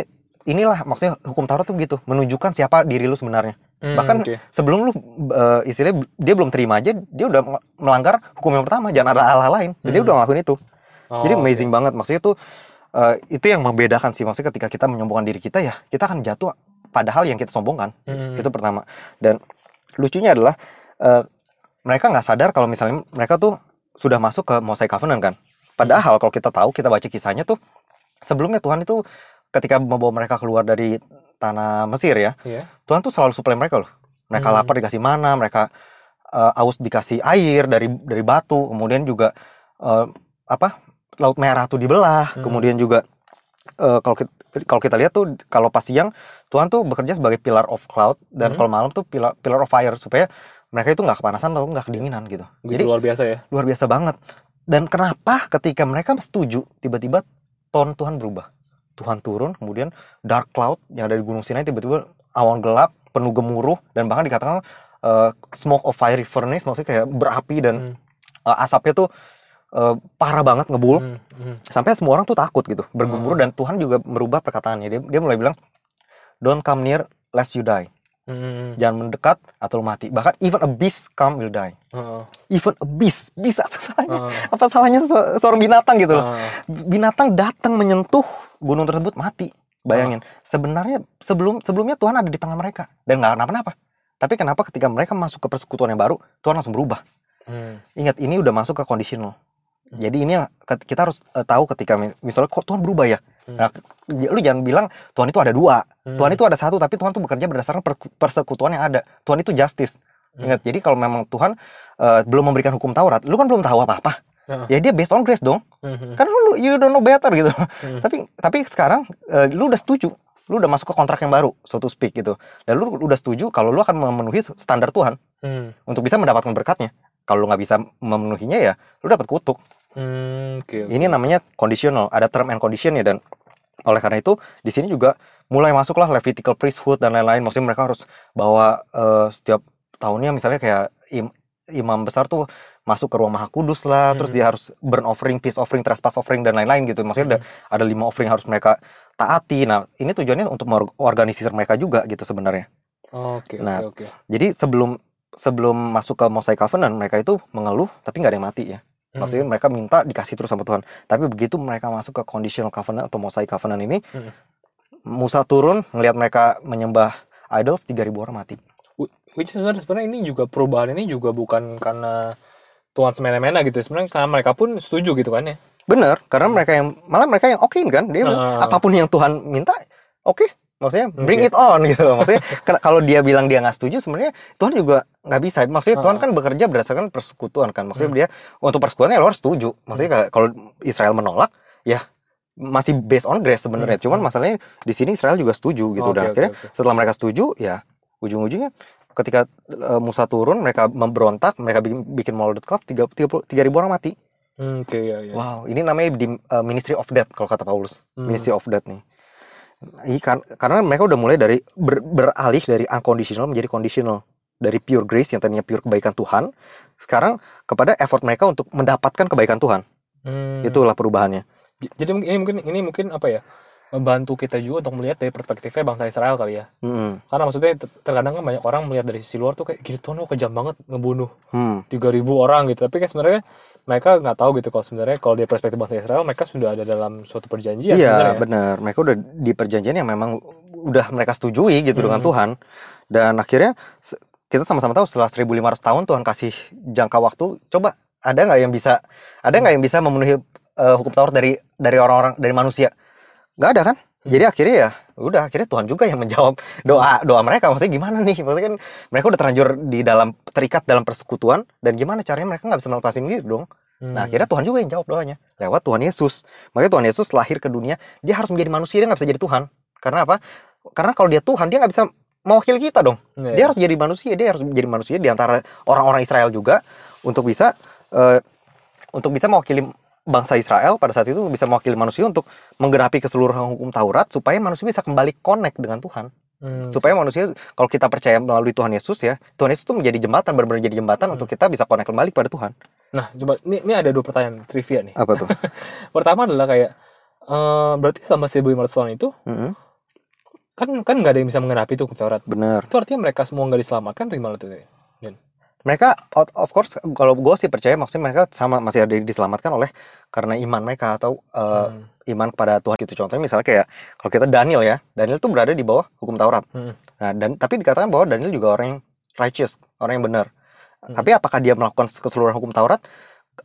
Speaker 2: inilah maksudnya hukum Taurat tuh gitu, menunjukkan siapa diri lu sebenarnya.
Speaker 1: Hmm,
Speaker 2: bahkan
Speaker 1: oke.
Speaker 2: Sebelum lu eh, istilahnya dia belum terima aja, dia udah melanggar hukum yang pertama, jangan ada hal-hal lain. Dan Dia
Speaker 1: Hmm.
Speaker 2: udah ngelakuin itu.
Speaker 1: Oh,
Speaker 2: Jadi amazing banget. Maksudnya tuh eh, itu yang membedakan sih. Maksudnya ketika kita menyombongkan diri kita ya, kita akan jatuh padahal yang kita sombongkan.
Speaker 1: Hmm.
Speaker 2: Itu pertama. Dan lucunya adalah eh, mereka nggak sadar kalau misalnya mereka tuh sudah masuk ke Mosaic Covenant kan. Padahal kalau kita tahu, kita baca kisahnya tuh sebelumnya Tuhan itu ketika membawa mereka keluar dari tanah Mesir ya,
Speaker 1: Iya.
Speaker 2: Tuhan tuh selalu suplai mereka loh. Mereka
Speaker 1: Hmm.
Speaker 2: lapar dikasih mana, mereka eh, aus dikasih air dari dari batu, kemudian juga eh, apa laut merah tuh dibelah,
Speaker 1: Hmm.
Speaker 2: kemudian juga eh, kalau kita kalau kita lihat tuh kalau pas siang Tuhan tuh bekerja sebagai pillar of cloud dan
Speaker 1: Hmm.
Speaker 2: kalau malam tuh pillar pillar of fire supaya mereka itu nggak kepanasan atau nggak kedinginan gitu.
Speaker 1: Begitu
Speaker 2: Jadi
Speaker 1: luar biasa ya.
Speaker 2: luar biasa banget. Dan kenapa ketika mereka setuju tiba-tiba ton Tuhan berubah? Tuhan turun, kemudian dark cloud yang ada di Gunung Sinai tiba-tiba awan gelap, penuh gemuruh dan bahkan dikatakan uh, smoke of fiery furnace maksudnya kayak berapi dan
Speaker 1: Hmm.
Speaker 2: uh, asapnya tuh uh, parah banget ngebul
Speaker 1: Hmm, hmm.
Speaker 2: sampai semua orang tuh takut gitu bergemuruh
Speaker 1: Hmm.
Speaker 2: dan Tuhan juga merubah perkataannya dia dia mulai bilang don't come near lest you die
Speaker 1: Hmm.
Speaker 2: jangan mendekat atau mati bahkan even a beast come will die
Speaker 1: Heeh.
Speaker 2: even a beast bisa apa salahnya
Speaker 1: Heeh.
Speaker 2: apa salahnya se- seorang binatang gitu loh
Speaker 1: Heeh.
Speaker 2: binatang datang menyentuh gunung tersebut mati bayangin sebenarnya sebelum sebelumnya Tuhan ada di tengah mereka dan nggak kenapa-napa tapi kenapa ketika mereka masuk ke persekutuan yang baru Tuhan langsung berubah
Speaker 1: Hmm.
Speaker 2: ingat ini udah masuk ke jadi ini yang kita harus eh, tahu ketika mi- misalnya kok Tuhan berubah ya
Speaker 1: Hmm.
Speaker 2: nah j- lu jangan bilang Tuhan itu ada dua
Speaker 1: Hmm.
Speaker 2: Tuhan itu ada satu tapi Tuhan tuh bekerja berdasarkan per- persekutuan yang ada Tuhan itu justice
Speaker 1: Hmm.
Speaker 2: ingat jadi kalau memang Tuhan eh, belum memberikan hukum Taurat lu kan belum tahu apa-apa
Speaker 1: Heeh.
Speaker 2: ya dia based on grace dong
Speaker 1: Hmm.
Speaker 2: kan lu you don't know better gitu
Speaker 1: Hmm.
Speaker 2: tapi tapi sekarang eh, lu udah setuju lu udah masuk ke kontrak yang baru so to speak gitu dan lu udah setuju kalau lu akan memenuhi standar Tuhan
Speaker 1: Hmm.
Speaker 2: untuk bisa mendapatkan berkatnya kalau lu nggak bisa memenuhinya ya lu dapat kutuk
Speaker 1: Hmm. Oke. oke.
Speaker 2: ini namanya conditional ada term and condition ya dan oleh karena itu di sini juga mulai masuklah Levitical priesthood dan lain-lain maksudnya mereka harus bawa eh, setiap tahunnya misalnya kayak im- imam besar tuh masuk ke ruang maha kudus lah terus
Speaker 1: Hmm.
Speaker 2: dia harus burn offering peace offering trespass offering dan lain-lain gitu maksudnya ada ada lima offering harus mereka taati nah ini tujuannya untuk mengorganisir mereka juga gitu sebenarnya
Speaker 1: Oke.
Speaker 2: Nah,
Speaker 1: Oke. Oke.
Speaker 2: jadi sebelum sebelum masuk ke Mosaic Covenant mereka itu mengeluh tapi nggak ada yang mati ya
Speaker 1: Hmm.
Speaker 2: maksudnya mereka minta dikasih terus sama Tuhan tapi begitu mereka masuk ke conditional covenant atau Mosaic Covenant ini
Speaker 1: Hmm.
Speaker 2: Musa turun ngelihat mereka menyembah idols 3000 orang mati
Speaker 1: Which sebenarnya sebenarnya ini juga perubahan ini juga bukan karena Tuhan semena-mena gitu. Sebenarnya karena mereka pun setuju gitu kan ya.
Speaker 2: bener karena mereka yang malah mereka yang okein kan dia
Speaker 1: Ah.
Speaker 2: apa pun yang Tuhan minta oke maksudnya bring
Speaker 1: Oke.
Speaker 2: it on gitu loh maksudnya kalau dia bilang dia nggak setuju sebenarnya Tuhan juga nggak bisa maksudnya Tuhan kan bekerja berdasarkan persekutuan kan maksudnya
Speaker 1: Hmm.
Speaker 2: dia untuk persekutuan ya lo harus setuju maksudnya kalau- Israel menolak ya masih based on grace sebenarnya
Speaker 1: Hmm.
Speaker 2: cuman masalahnya di sini Israel juga setuju gitu
Speaker 1: Oke,
Speaker 2: dan
Speaker 1: oke,
Speaker 2: akhirnya
Speaker 1: oke.
Speaker 2: setelah mereka setuju ya ujung-ujungnya ketika eh, Musa turun mereka memberontak mereka bikin, bikin molded calf tiga tiga ribu orang mati
Speaker 1: Hmm, Oke ya ya.
Speaker 2: Wow, ini namanya di uh, Ministry of Death kalau kata Paulus.
Speaker 1: Hmm.
Speaker 2: Ministry of Death nih. Ini kan, karena mereka udah mulai dari ber- beralih dari unconditional menjadi conditional. Dari pure grace yang tadinya pure kebaikan Tuhan, sekarang kepada effort mereka untuk mendapatkan kebaikan Tuhan.
Speaker 1: Hmm.
Speaker 2: Itulah perubahannya.
Speaker 1: Jadi mungkin- ini mungkin ini mungkin apa ya? Membantu kita juga untuk melihat dari perspektifnya bangsa Israel kali ya.
Speaker 2: Hmm.
Speaker 1: Karena maksudnya ter- terkadang kan banyak orang melihat dari sisi luar tuh kayak Tuhan kok kejam banget ngebunuh
Speaker 2: Hmm.
Speaker 1: 3000 orang gitu. Tapi kan sebenarnya mereka nggak tahu gitu kalau sebenarnya kalau dari perspektif bangsa Israel mereka sudah ada dalam suatu perjanjian
Speaker 2: Iya, benar. Mereka udah di perjanjian yang memang udah mereka setujui gitu dengan
Speaker 1: Hmm.
Speaker 2: Tuhan. Dan akhirnya kita sama-sama tahu setelah 1500 tahun Tuhan kasih jangka waktu, coba ada nggak yang bisa ada nggak yang bisa memenuhi eh, hukum Taurat dari dari orang-orang dari manusia? Nggak ada kan?
Speaker 1: Hmm.
Speaker 2: Jadi akhirnya ya udah akhirnya Tuhan juga yang menjawab doa doa mereka. Maksudnya gimana nih? Maksudnya kan mereka udah terlanjur di dalam terikat dalam persekutuan dan gimana caranya mereka nggak bisa melepasin diri dong?
Speaker 1: Hmm.
Speaker 2: Nah akhirnya Tuhan juga yang jawab doanya lewat Tuhan Yesus. Makanya Tuhan Yesus lahir ke dunia dia harus menjadi manusia dia nggak bisa jadi Tuhan. Karena apa? Karena kalau dia Tuhan dia nggak bisa mewakili kita dong.
Speaker 1: Iya.
Speaker 2: Dia harus jadi manusia, dia harus jadi manusia di antara orang-orang Israel juga untuk bisa eh, untuk bisa mewakili bangsa Israel pada saat itu bisa mewakili manusia untuk menggenapi keseluruhan hukum Taurat supaya manusia bisa kembali connect dengan Tuhan.
Speaker 1: Hmm.
Speaker 2: Supaya manusia kalau kita percaya melalui Tuhan Yesus ya, Tuhan Yesus itu menjadi jembatan benar-benar jadi jembatan untuk kita bisa connect kembali pada Tuhan.
Speaker 1: Nah, coba ini, ini ada dua pertanyaan trivia nih.
Speaker 2: Apa tuh?
Speaker 1: Pertama adalah kayak eh, berarti selama 1500 tahun itu
Speaker 2: Mm-mm,
Speaker 1: kan kan nggak ada yang bisa mengenapi itu hukum Taurat.
Speaker 2: benar.
Speaker 1: Itu artinya mereka semua nggak diselamatkan atau gimana tuh?
Speaker 2: Mereka out- of course kalau gue sih percaya maksudnya mereka sama masih ada diselamatkan oleh karena iman mereka atau eh,
Speaker 1: Hmm.
Speaker 2: iman kepada Tuhan. Gitu contohnya misalnya kayak kalau kita Daniel ya Daniel tuh berada di bawah hukum Taurat.
Speaker 1: Hmm.
Speaker 2: nah dan tapi dikatakan bahwa Daniel juga orang yang righteous orang yang benar.
Speaker 1: Hmm.
Speaker 2: tapi apakah dia melakukan keseluruhan hukum Taurat?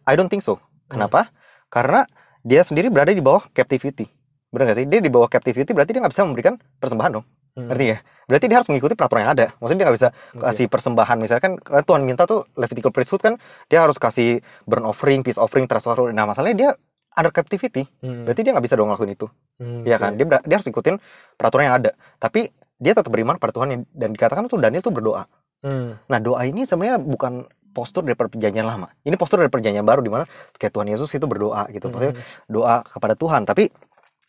Speaker 2: I don't think so. Kenapa? Karena dia sendiri berada di bawah captivity. Benar gak sih? Dia di bawah captivity berarti dia nggak bisa memberikan persembahan dong
Speaker 1: Hmm.
Speaker 2: ngerti ya? Berarti dia harus mengikuti peraturan yang ada. Maksudnya dia nggak bisa
Speaker 1: Oke.
Speaker 2: kasih persembahan. Misalkan eh, Tuhan minta tuh Levitical priesthood kan dia harus kasih burn offering peace offering offering. Nah masalahnya dia under captivity.
Speaker 1: Hmm.
Speaker 2: berarti dia nggak bisa dong ngelakuin itu.
Speaker 1: Hmm,
Speaker 2: Iya
Speaker 1: oke.
Speaker 2: kan? Dia dia harus ikutin peraturan yang ada. Tapi dia tetap beriman pada Tuhan. Dan dikatakan tuh Daniel tuh berdoa.
Speaker 1: Hmm.
Speaker 2: nah doa ini sebenarnya bukan postur dari perjanjian lama. Ini postur dari perjanjian baru di mana kayak Tuhan Yesus itu berdoa gitu. Maksudnya
Speaker 1: Hmm.
Speaker 2: doa kepada Tuhan. Tapi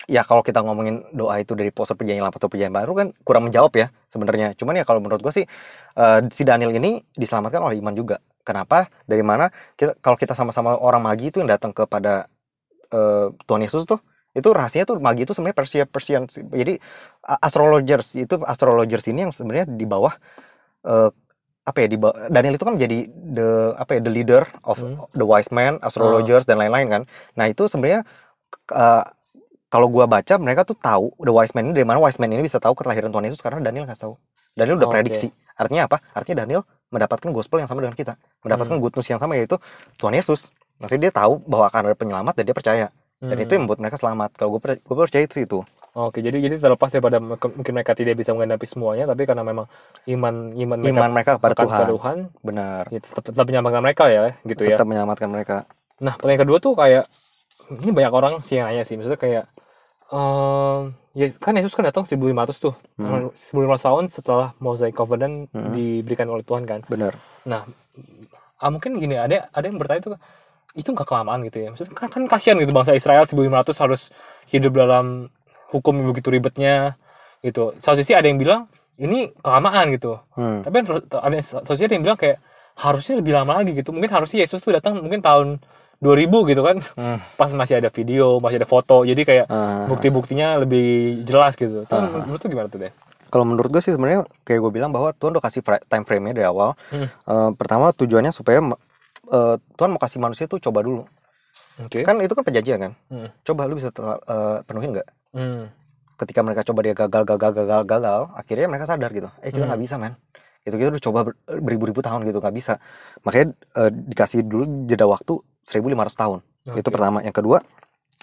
Speaker 2: ya kalau kita ngomongin doa itu dari postur perjanjian lama atau perjanjian baru kan kurang menjawab ya sebenarnya. Cuman ya kalau menurut gue sih eh, si Daniel ini diselamatkan oleh iman juga. Kenapa? Dari mana? Kita kalau kita sama-sama orang magi itu yang datang kepada eh, Tuhan Yesus tuh itu rahasianya tuh magi itu sebenarnya Persia Persian jadi astrologers itu astrologers ini yang sebenarnya di bawah eh, apa ya di bawah, Daniel itu kan menjadi the apa ya the leader of
Speaker 1: Hmm.
Speaker 2: the wise man astrologers dan lain-lain kan. Nah itu sebenarnya eh, kalau gua baca mereka tuh tahu the wise man ini dari mana. Wise man ini bisa tahu kelahiran Tuhan Yesus karena Daniel kasih tahu. Daniel udah
Speaker 1: Oke.
Speaker 2: prediksi. Artinya apa? Artinya Daniel mendapatkan gospel yang sama dengan kita. Mendapatkan
Speaker 1: Hmm.
Speaker 2: good news yang sama yaitu Tuhan Yesus. Maksudnya dia tahu bahwa akan ada penyelamat dan dia percaya. Dan
Speaker 1: Hmm.
Speaker 2: itu yang membuat mereka selamat. Kalau gue gue percaya itu itu
Speaker 1: Oke, jadi jadi terlepas daripada mungkin mungkin mereka tidak bisa menghadapi semuanya, tapi karena memang iman iman mereka
Speaker 2: iman mereka kepada Tuhan.
Speaker 1: kepada Tuhan,
Speaker 2: benar.
Speaker 1: ya tetap, tetap menyelamatkan mereka ya, gitu ya.
Speaker 2: tetap menyelamatkan mereka.
Speaker 1: Nah, pertanyaan kedua tuh kayak ini banyak orang sih yang nanya sih, maksudnya kayak ehm, ya kan Yesus kan datang 1500 tuh.
Speaker 2: Hmm.
Speaker 1: 1500 tahun setelah Mosaic Covenant
Speaker 2: Hmm.
Speaker 1: diberikan oleh Tuhan kan.
Speaker 2: benar
Speaker 1: Nah, ah, mungkin gini, ada ada yang bertanya tuh itu nggak kelamaan gitu ya. Maksudnya kan, kan kasihan gitu bangsa Israel 1500 harus hidup dalam hukum yang begitu ribetnya gitu. Satu sisi ada yang bilang ini kelamaan gitu.
Speaker 2: hmm.
Speaker 1: Tapi ada satu sisi ada yang bilang kayak harusnya lebih lama lagi gitu. Mungkin harusnya Yesus tuh datang mungkin tahun 2000 gitu kan.
Speaker 2: Hmm.
Speaker 1: Pas masih ada video, masih ada foto. Jadi kayak
Speaker 2: Ah.
Speaker 1: bukti-buktinya lebih jelas gitu. Tuh,
Speaker 2: Ah.
Speaker 1: menurut tuh gimana tuh deh?
Speaker 2: kalau menurut gue sih sebenarnya kayak gue bilang bahwa Tuhan udah kasih time frame-nya dari awal
Speaker 1: Hmm.
Speaker 2: Eh, pertama tujuannya supaya eh, Tuhan mau kasih manusia tuh coba dulu
Speaker 1: Oke.
Speaker 2: kan itu kan perjanjian kan
Speaker 1: Hmm.
Speaker 2: coba lu bisa eh, penuhin nggak
Speaker 1: Hmm.
Speaker 2: ketika mereka coba dia gagal gagal gagal gagal akhirnya mereka sadar gitu eh kita
Speaker 1: Hmm.
Speaker 2: nggak bisa men itu kita udah coba ber- beribu-ribu tahun gitu nggak bisa. Makanya eh, dikasih dulu jeda waktu 1500 tahun. Itu
Speaker 1: Oke.
Speaker 2: pertama. Yang kedua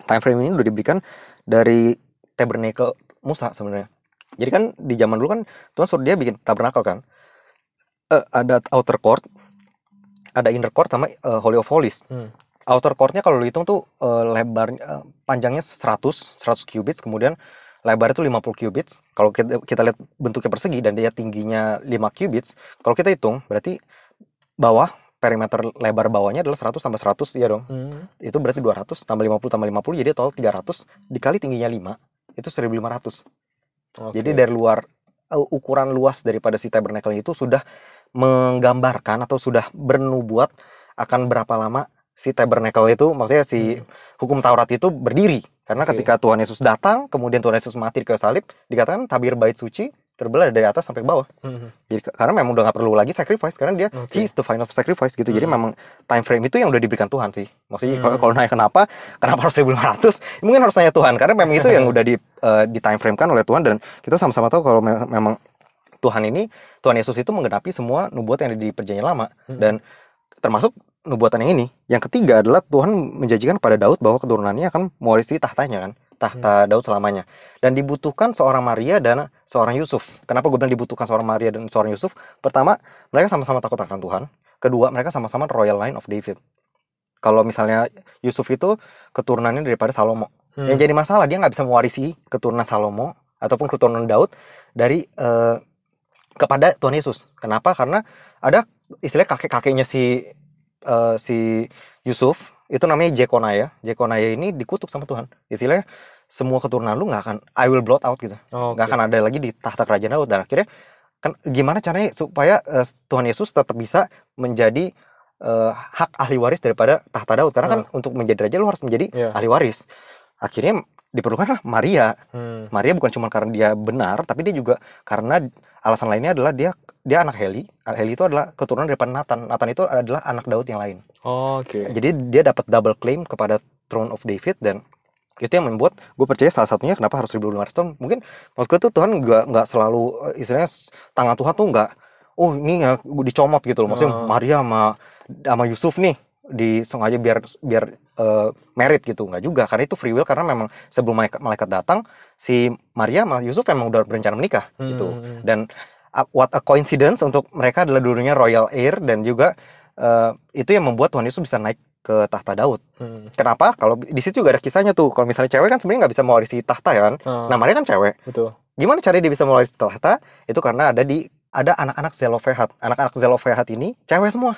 Speaker 2: time frame ini udah diberikan dari tabernacle Musa sebenarnya. Jadi kan di zaman dulu kan Tuhan suruh dia bikin tabernacle kan. Eh, ada outer court ada inner court sama eh, holy of holies.
Speaker 1: Hmm.
Speaker 2: outer courtnya kalau lu hitung tuh eh, lebar eh, panjangnya 100 100 cubits kemudian lebarnya tuh 50 cubits kalau kita, kita lihat bentuknya persegi dan dia tingginya 5 cubits kalau kita hitung berarti bawah perimeter lebar bawahnya adalah 100 tambah 100 ya dong
Speaker 1: Hmm.
Speaker 2: itu berarti 200 tambah 50 tambah 50 jadi total 300 dikali tingginya 5 itu 1500
Speaker 1: Oke.
Speaker 2: jadi dari luar uh, ukuran luas daripada si tabernacle itu sudah menggambarkan atau sudah bernubuat akan berapa lama si tabernacle itu maksudnya si
Speaker 1: Hmm.
Speaker 2: hukum Taurat itu berdiri karena
Speaker 1: Oke.
Speaker 2: ketika Tuhan Yesus datang kemudian Tuhan Yesus mati ke salib dikatakan tabir bait suci terbelah dari atas sampai ke bawah
Speaker 1: Hmm.
Speaker 2: jadi karena memang udah nggak perlu lagi sacrifice karena dia
Speaker 1: Oke.
Speaker 2: he is the final sacrifice gitu jadi
Speaker 1: Hmm.
Speaker 2: memang time frame itu yang udah diberikan Tuhan sih maksudnya kalau
Speaker 1: Hmm.
Speaker 2: kalau nanya kenapa kenapa harus 1500 mungkin harus nanya Tuhan karena memang itu yang udah di eh, di time frame kan oleh Tuhan dan kita sama-sama tahu kalau me- memang Tuhan ini Tuhan Yesus itu menggenapi semua nubuat yang ada di perjanjian lama
Speaker 1: Hmm.
Speaker 2: dan termasuk nubuatan yang ini. Yang ketiga adalah Tuhan menjanjikan pada Daud bahwa keturunannya akan mewarisi tahtanya kan? Tahta Daud selamanya. Dan dibutuhkan seorang Maria dan seorang Yusuf. Kenapa gue bilang dibutuhkan seorang Maria dan seorang Yusuf? Pertama mereka sama-sama takut akan Tuhan. Kedua mereka sama-sama royal line of David. Kalau misalnya Yusuf itu keturunannya daripada Salomo.
Speaker 1: Hmm.
Speaker 2: yang jadi masalah dia nggak bisa mewarisi keturunan Salomo ataupun keturunan Daud dari eh, kepada Tuhan Yesus. Kenapa? Karena ada istilah kakek-kakeknya si eh, si Yusuf itu namanya Jekonaya. Jekonaya ini dikutuk sama Tuhan. Istilahnya semua keturunan lu nggak akan I will blot out gitu.
Speaker 1: Oh,
Speaker 2: nggak akan ada lagi di tahta kerajaan Daud dan akhirnya kan gimana caranya supaya eh, Tuhan Yesus tetap bisa menjadi eh, hak ahli waris daripada tahta Daud karena kan untuk menjadi raja lu harus menjadi
Speaker 1: Iya.
Speaker 2: ahli waris. Akhirnya diperlukanlah Maria.
Speaker 1: Hmm.
Speaker 2: Maria bukan cuma karena dia benar, tapi dia juga karena alasan lainnya adalah dia dia anak Heli. Heli itu adalah keturunan daripada Nathan. Nathan itu adalah anak Daud yang lain.
Speaker 1: Oh, Oke.
Speaker 2: Jadi dia dapat double claim kepada throne of David dan itu yang membuat gue percaya salah satunya kenapa harus 1500 tahun mungkin maksud gue tuh Tuhan nggak nggak selalu eh, istilahnya tangan Tuhan tuh nggak oh ini ya gua dicomot gitu loh maksudnya
Speaker 1: Oh.
Speaker 2: Maria sama sama Yusuf nih disengaja biar biar eh, merit gitu nggak juga karena itu free will karena memang sebelum malaikat, malaikat datang si Maria sama Yusuf memang udah berencana menikah gitu
Speaker 1: Hmm.
Speaker 2: dan uh, what a coincidence untuk mereka adalah dulunya royal heir dan juga uh, itu yang membuat Tuhan Yesus bisa naik ke tahta Daud.
Speaker 1: Hmm.
Speaker 2: Kenapa? Kalau di situ juga ada kisahnya tuh. Kalau misalnya cewek kan sebenarnya nggak bisa mewarisi tahta ya kan.
Speaker 1: Ah,
Speaker 2: Nah, Maria kan cewek.
Speaker 1: betul.
Speaker 2: Gimana caranya dia bisa mewarisi tahta? Itu karena ada di ada anak-anak Zelofehat. Anak-anak Zelofehat ini cewek semua.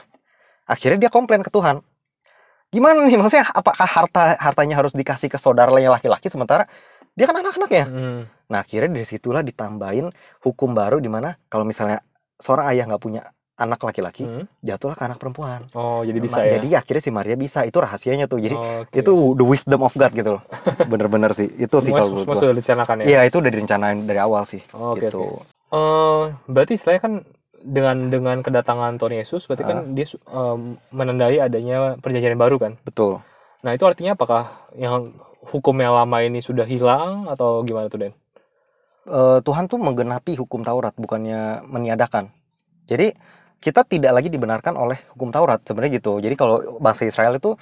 Speaker 2: Akhirnya dia komplain ke Tuhan. Gimana nih maksudnya apakah harta hartanya harus dikasih ke saudaranya laki-laki sementara dia kan anak-anaknya?
Speaker 1: Hmm.
Speaker 2: Nah akhirnya dari situlah ditambahin hukum baru di mana kalau misalnya seorang ayah nggak punya anak laki-laki
Speaker 1: Hmm.
Speaker 2: jatuhlah ke anak perempuan.
Speaker 1: Oh, jadi bisa
Speaker 2: Ma-
Speaker 1: ya.
Speaker 2: Jadi akhirnya si Maria bisa itu rahasianya tuh. Jadi
Speaker 1: Oh, oke.
Speaker 2: itu the wisdom of God gitu loh. Bener-bener sih itu sih kalau
Speaker 1: semua sudah direncanakan ya.
Speaker 2: Iya itu udah direncanain dari awal sih.
Speaker 1: Oh, Oke,
Speaker 2: gitu.
Speaker 1: oke. Eh, berarti istilahnya kan dengan dengan kedatangan Tuhan Yesus berarti
Speaker 2: Ah.
Speaker 1: kan dia su- em, menandai adanya perjanjian baru kan.
Speaker 2: Betul.
Speaker 1: Nah, itu artinya apakah yang hukum yang lama ini sudah hilang atau gimana tuh, Den?
Speaker 2: Eh, Tuhan tuh menggenapi hukum Taurat bukannya meniadakan. Jadi kita tidak lagi dibenarkan oleh hukum Taurat sebenarnya gitu. Jadi kalau bangsa Israel itu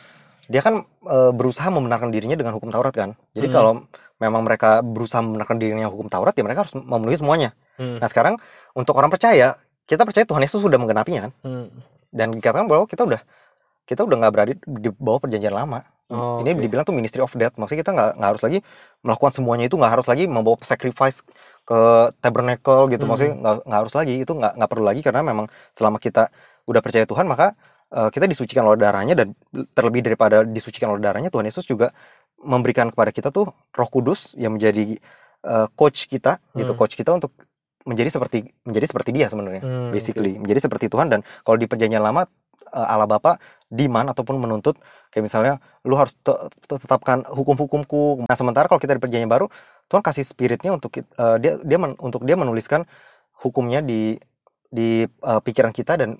Speaker 2: dia kan eh, berusaha membenarkan dirinya dengan hukum Taurat kan. Jadi
Speaker 1: Hmm.
Speaker 2: kalau memang mereka berusaha membenarkan dirinya hukum Taurat ya mereka harus memenuhi semuanya.
Speaker 1: Hmm.
Speaker 2: Nah sekarang untuk orang percaya kita percaya Tuhan Yesus sudah menggenapinya kan.
Speaker 1: Hmm.
Speaker 2: Dan dikatakan bahwa kita udah kita udah nggak berada di bawah perjanjian lama.
Speaker 1: Oh,
Speaker 2: Ini
Speaker 1: oke.
Speaker 2: dibilang tuh ministry of death. Maksudnya kita nggak harus lagi melakukan semuanya itu nggak harus lagi membawa sacrifice ke tabernacle gitu.
Speaker 1: Hmm.
Speaker 2: Maksudnya nggak nggak harus lagi itu nggak nggak perlu lagi karena memang selama kita udah percaya Tuhan maka eh, kita disucikan oleh darahnya dan terlebih daripada disucikan oleh darahnya Tuhan Yesus juga memberikan kepada kita tuh Roh Kudus yang menjadi eh, coach kita gitu
Speaker 1: Hmm.
Speaker 2: coach kita untuk menjadi seperti menjadi seperti dia sebenarnya
Speaker 1: Hmm,
Speaker 2: basically menjadi seperti Tuhan dan kalau di perjanjian lama eh, Allah Bapa demand ataupun menuntut kayak misalnya lu harus te- te- tetapkan hukum-hukumku. Nah, sementara kalau kita di perjanjian baru Tuhan kasih spiritnya untuk eh, dia dia men- untuk dia menuliskan hukumnya di di eh, pikiran kita dan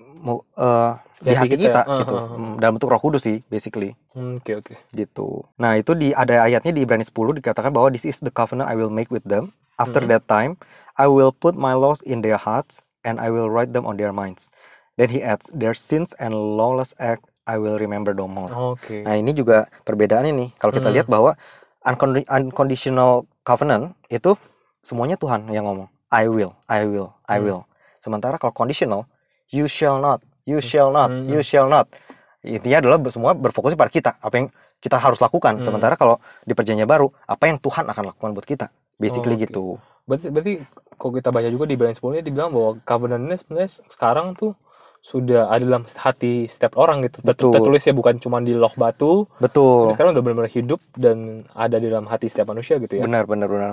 Speaker 2: eh, di
Speaker 1: hati kita
Speaker 2: kita,
Speaker 1: ya.
Speaker 2: gitu
Speaker 1: Ah, ah, ah.
Speaker 2: Hmm, dalam bentuk Roh Kudus sih basically
Speaker 1: Hmm, Oke, oke.
Speaker 2: gitu. Nah, itu di ada ayatnya di Ibrani 10 dikatakan bahwa this is the covenant I will make with them after
Speaker 1: Mhm.
Speaker 2: that time I will put my laws in their hearts and I will write them on their minds. Then he adds their sins and lawless act I will remember no more.
Speaker 1: Oke.
Speaker 2: Nah, ini juga perbedaannya nih. Kalau kita
Speaker 1: Hmm.
Speaker 2: lihat bahwa uncondi- unconditional covenant itu semuanya Tuhan yang ngomong. I will, I will, I
Speaker 1: Hmm.
Speaker 2: will. Sementara kalau conditional, you shall not, you shall not,
Speaker 1: Hmm.
Speaker 2: you shall not. Intinya adalah semua berfokus pada kita, apa yang kita harus lakukan.
Speaker 1: Hmm.
Speaker 2: Sementara kalau di perjanjian baru, apa yang Tuhan akan lakukan buat kita. Basically
Speaker 1: Oke.
Speaker 2: gitu.
Speaker 1: Berarti berarti kalau kita baca juga di 10 ini dibilang bahwa covenant ini sebenarnya sekarang tuh sudah ada dalam hati setiap orang gitu. Ter-
Speaker 2: Betul.
Speaker 1: Tertulis ya bukan cuma di loh batu,
Speaker 2: Betul.
Speaker 1: tapi sekarang udah benar-benar hidup dan ada di dalam hati setiap manusia gitu ya.
Speaker 2: Benar, benar, benar.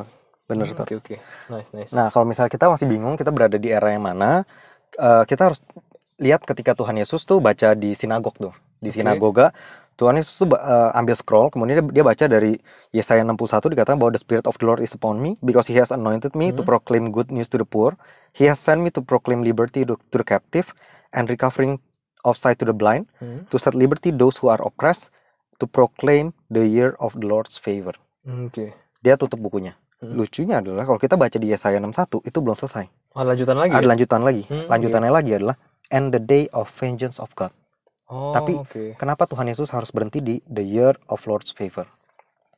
Speaker 2: Benar,
Speaker 1: Hmm. Oke, oke. Nice, nice.
Speaker 2: Nah, kalau misalnya kita masih bingung kita berada di era yang mana, eh, kita harus lihat ketika Tuhan Yesus tuh baca di sinagog tuh. Di
Speaker 1: Oke.
Speaker 2: sinagoga, Tuhan Yesus tuh eh, ambil scroll, kemudian dia, dia baca dari Yesaya 61 dikatakan bahwa the spirit of the Lord is upon me because he has anointed me to
Speaker 1: Hmm.
Speaker 2: proclaim good news to the poor. He has sent me to proclaim liberty to, to the captive and recovering of sight to the blind,
Speaker 1: Hmm.
Speaker 2: to set liberty those who are oppressed, to proclaim the year of the Lord's favor.
Speaker 1: Hmm, Oke.
Speaker 2: Dia tutup bukunya.
Speaker 1: Hmm.
Speaker 2: Lucunya adalah kalau kita baca di Yesaya 61 itu belum selesai.
Speaker 1: Ada lanjutan lagi.
Speaker 2: Ada
Speaker 1: ya?
Speaker 2: lanjutan lagi.
Speaker 1: Hmm,
Speaker 2: Lanjutannya lagi adalah and the day of vengeance of God.
Speaker 1: Oh,
Speaker 2: tapi-
Speaker 1: oke.
Speaker 2: Kenapa Tuhan Yesus harus berhenti di the year of Lord's favor?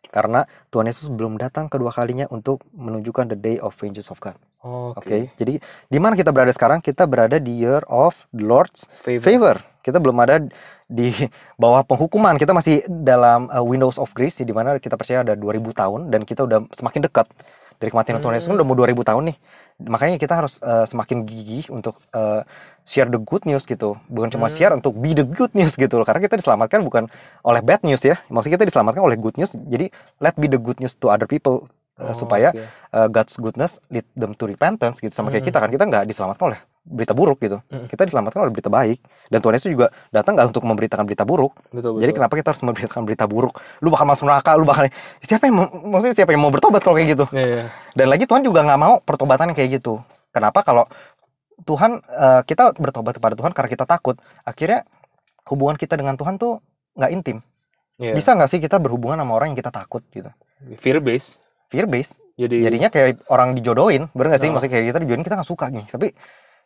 Speaker 2: Karena Tuhan Yesus belum datang kedua kalinya untuk menunjukkan the day of vengeance of God.
Speaker 1: Oke.
Speaker 2: Oke. Jadi di mana kita berada sekarang? Kita berada di year of the Lord's
Speaker 1: Favor.
Speaker 2: favor. Kita belum ada di bawah penghukuman. Kita masih dalam uh, windows of grace di mana kita percaya ada 2000 tahun dan kita udah semakin dekat dari kematian Tuhan Yesus kan
Speaker 1: Hmm.
Speaker 2: udah mau 2000 tahun nih. Makanya kita harus eh, semakin gigih untuk eh, share the good news gitu bukan cuma
Speaker 1: Hmm.
Speaker 2: share untuk be the good news gitu loh karena kita diselamatkan bukan oleh bad news ya maksudnya kita diselamatkan oleh good news jadi let be the good news to other people eh,
Speaker 1: Oh,
Speaker 2: supaya
Speaker 1: oke.
Speaker 2: uh, God's goodness lead them to repentance gitu sama kayak
Speaker 1: Hmm.
Speaker 2: kita kan kita nggak diselamatkan oleh berita buruk gitu.
Speaker 1: Hmm.
Speaker 2: kita diselamatkan oleh berita baik. Dan Tuhan Yesus juga datang nggak untuk memberitakan berita buruk.
Speaker 1: Betul betul.
Speaker 2: jadi kenapa kita harus memberitakan berita buruk? Lu bakal masuk neraka lu bakal siapa yang maksudnya siapa yang mau bertobat kalau kayak gitu?
Speaker 1: Iya, iya.
Speaker 2: dan lagi Tuhan juga nggak mau pertobatan yang kayak gitu. Kenapa? Kalau Tuhan uh, kita bertobat kepada Tuhan karena kita takut. Akhirnya hubungan kita dengan Tuhan tuh nggak intim.
Speaker 1: Iya.
Speaker 2: bisa nggak sih kita berhubungan sama orang yang kita takut gitu?
Speaker 1: Fear base
Speaker 2: fear based.
Speaker 1: Jadi
Speaker 2: jadinya kayak orang dijodohin. Bener gak sih?
Speaker 1: Ah.
Speaker 2: maksudnya kayak kita dijodohin kita nggak suka gini tapi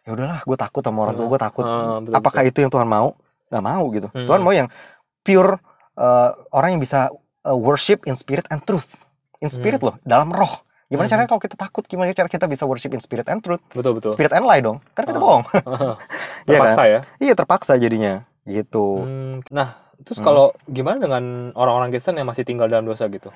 Speaker 2: ya udahlah gue takut sama orang tua gue takut.
Speaker 1: Ah, betul,
Speaker 2: apakah itu yang Tuhan mau? Nggak mau gitu.
Speaker 1: Hmm.
Speaker 2: Tuhan mau yang pure uh, orang yang bisa uh, worship in spirit and truth. In spirit loh dalam roh. Gimana
Speaker 1: Hmm.
Speaker 2: caranya kalau kita takut? Gimana cara kita bisa worship in spirit and truth?
Speaker 1: Betul betul.
Speaker 2: Spirit and lie dong kan kita
Speaker 1: Ah.
Speaker 2: bohong. Iya kan?
Speaker 1: terpaksa ya?
Speaker 2: Iya terpaksa jadinya gitu.
Speaker 1: Hmm, nah terus
Speaker 2: Hmm.
Speaker 1: kalau gimana dengan orang-orang Kristen yang masih tinggal dalam dosa gitu?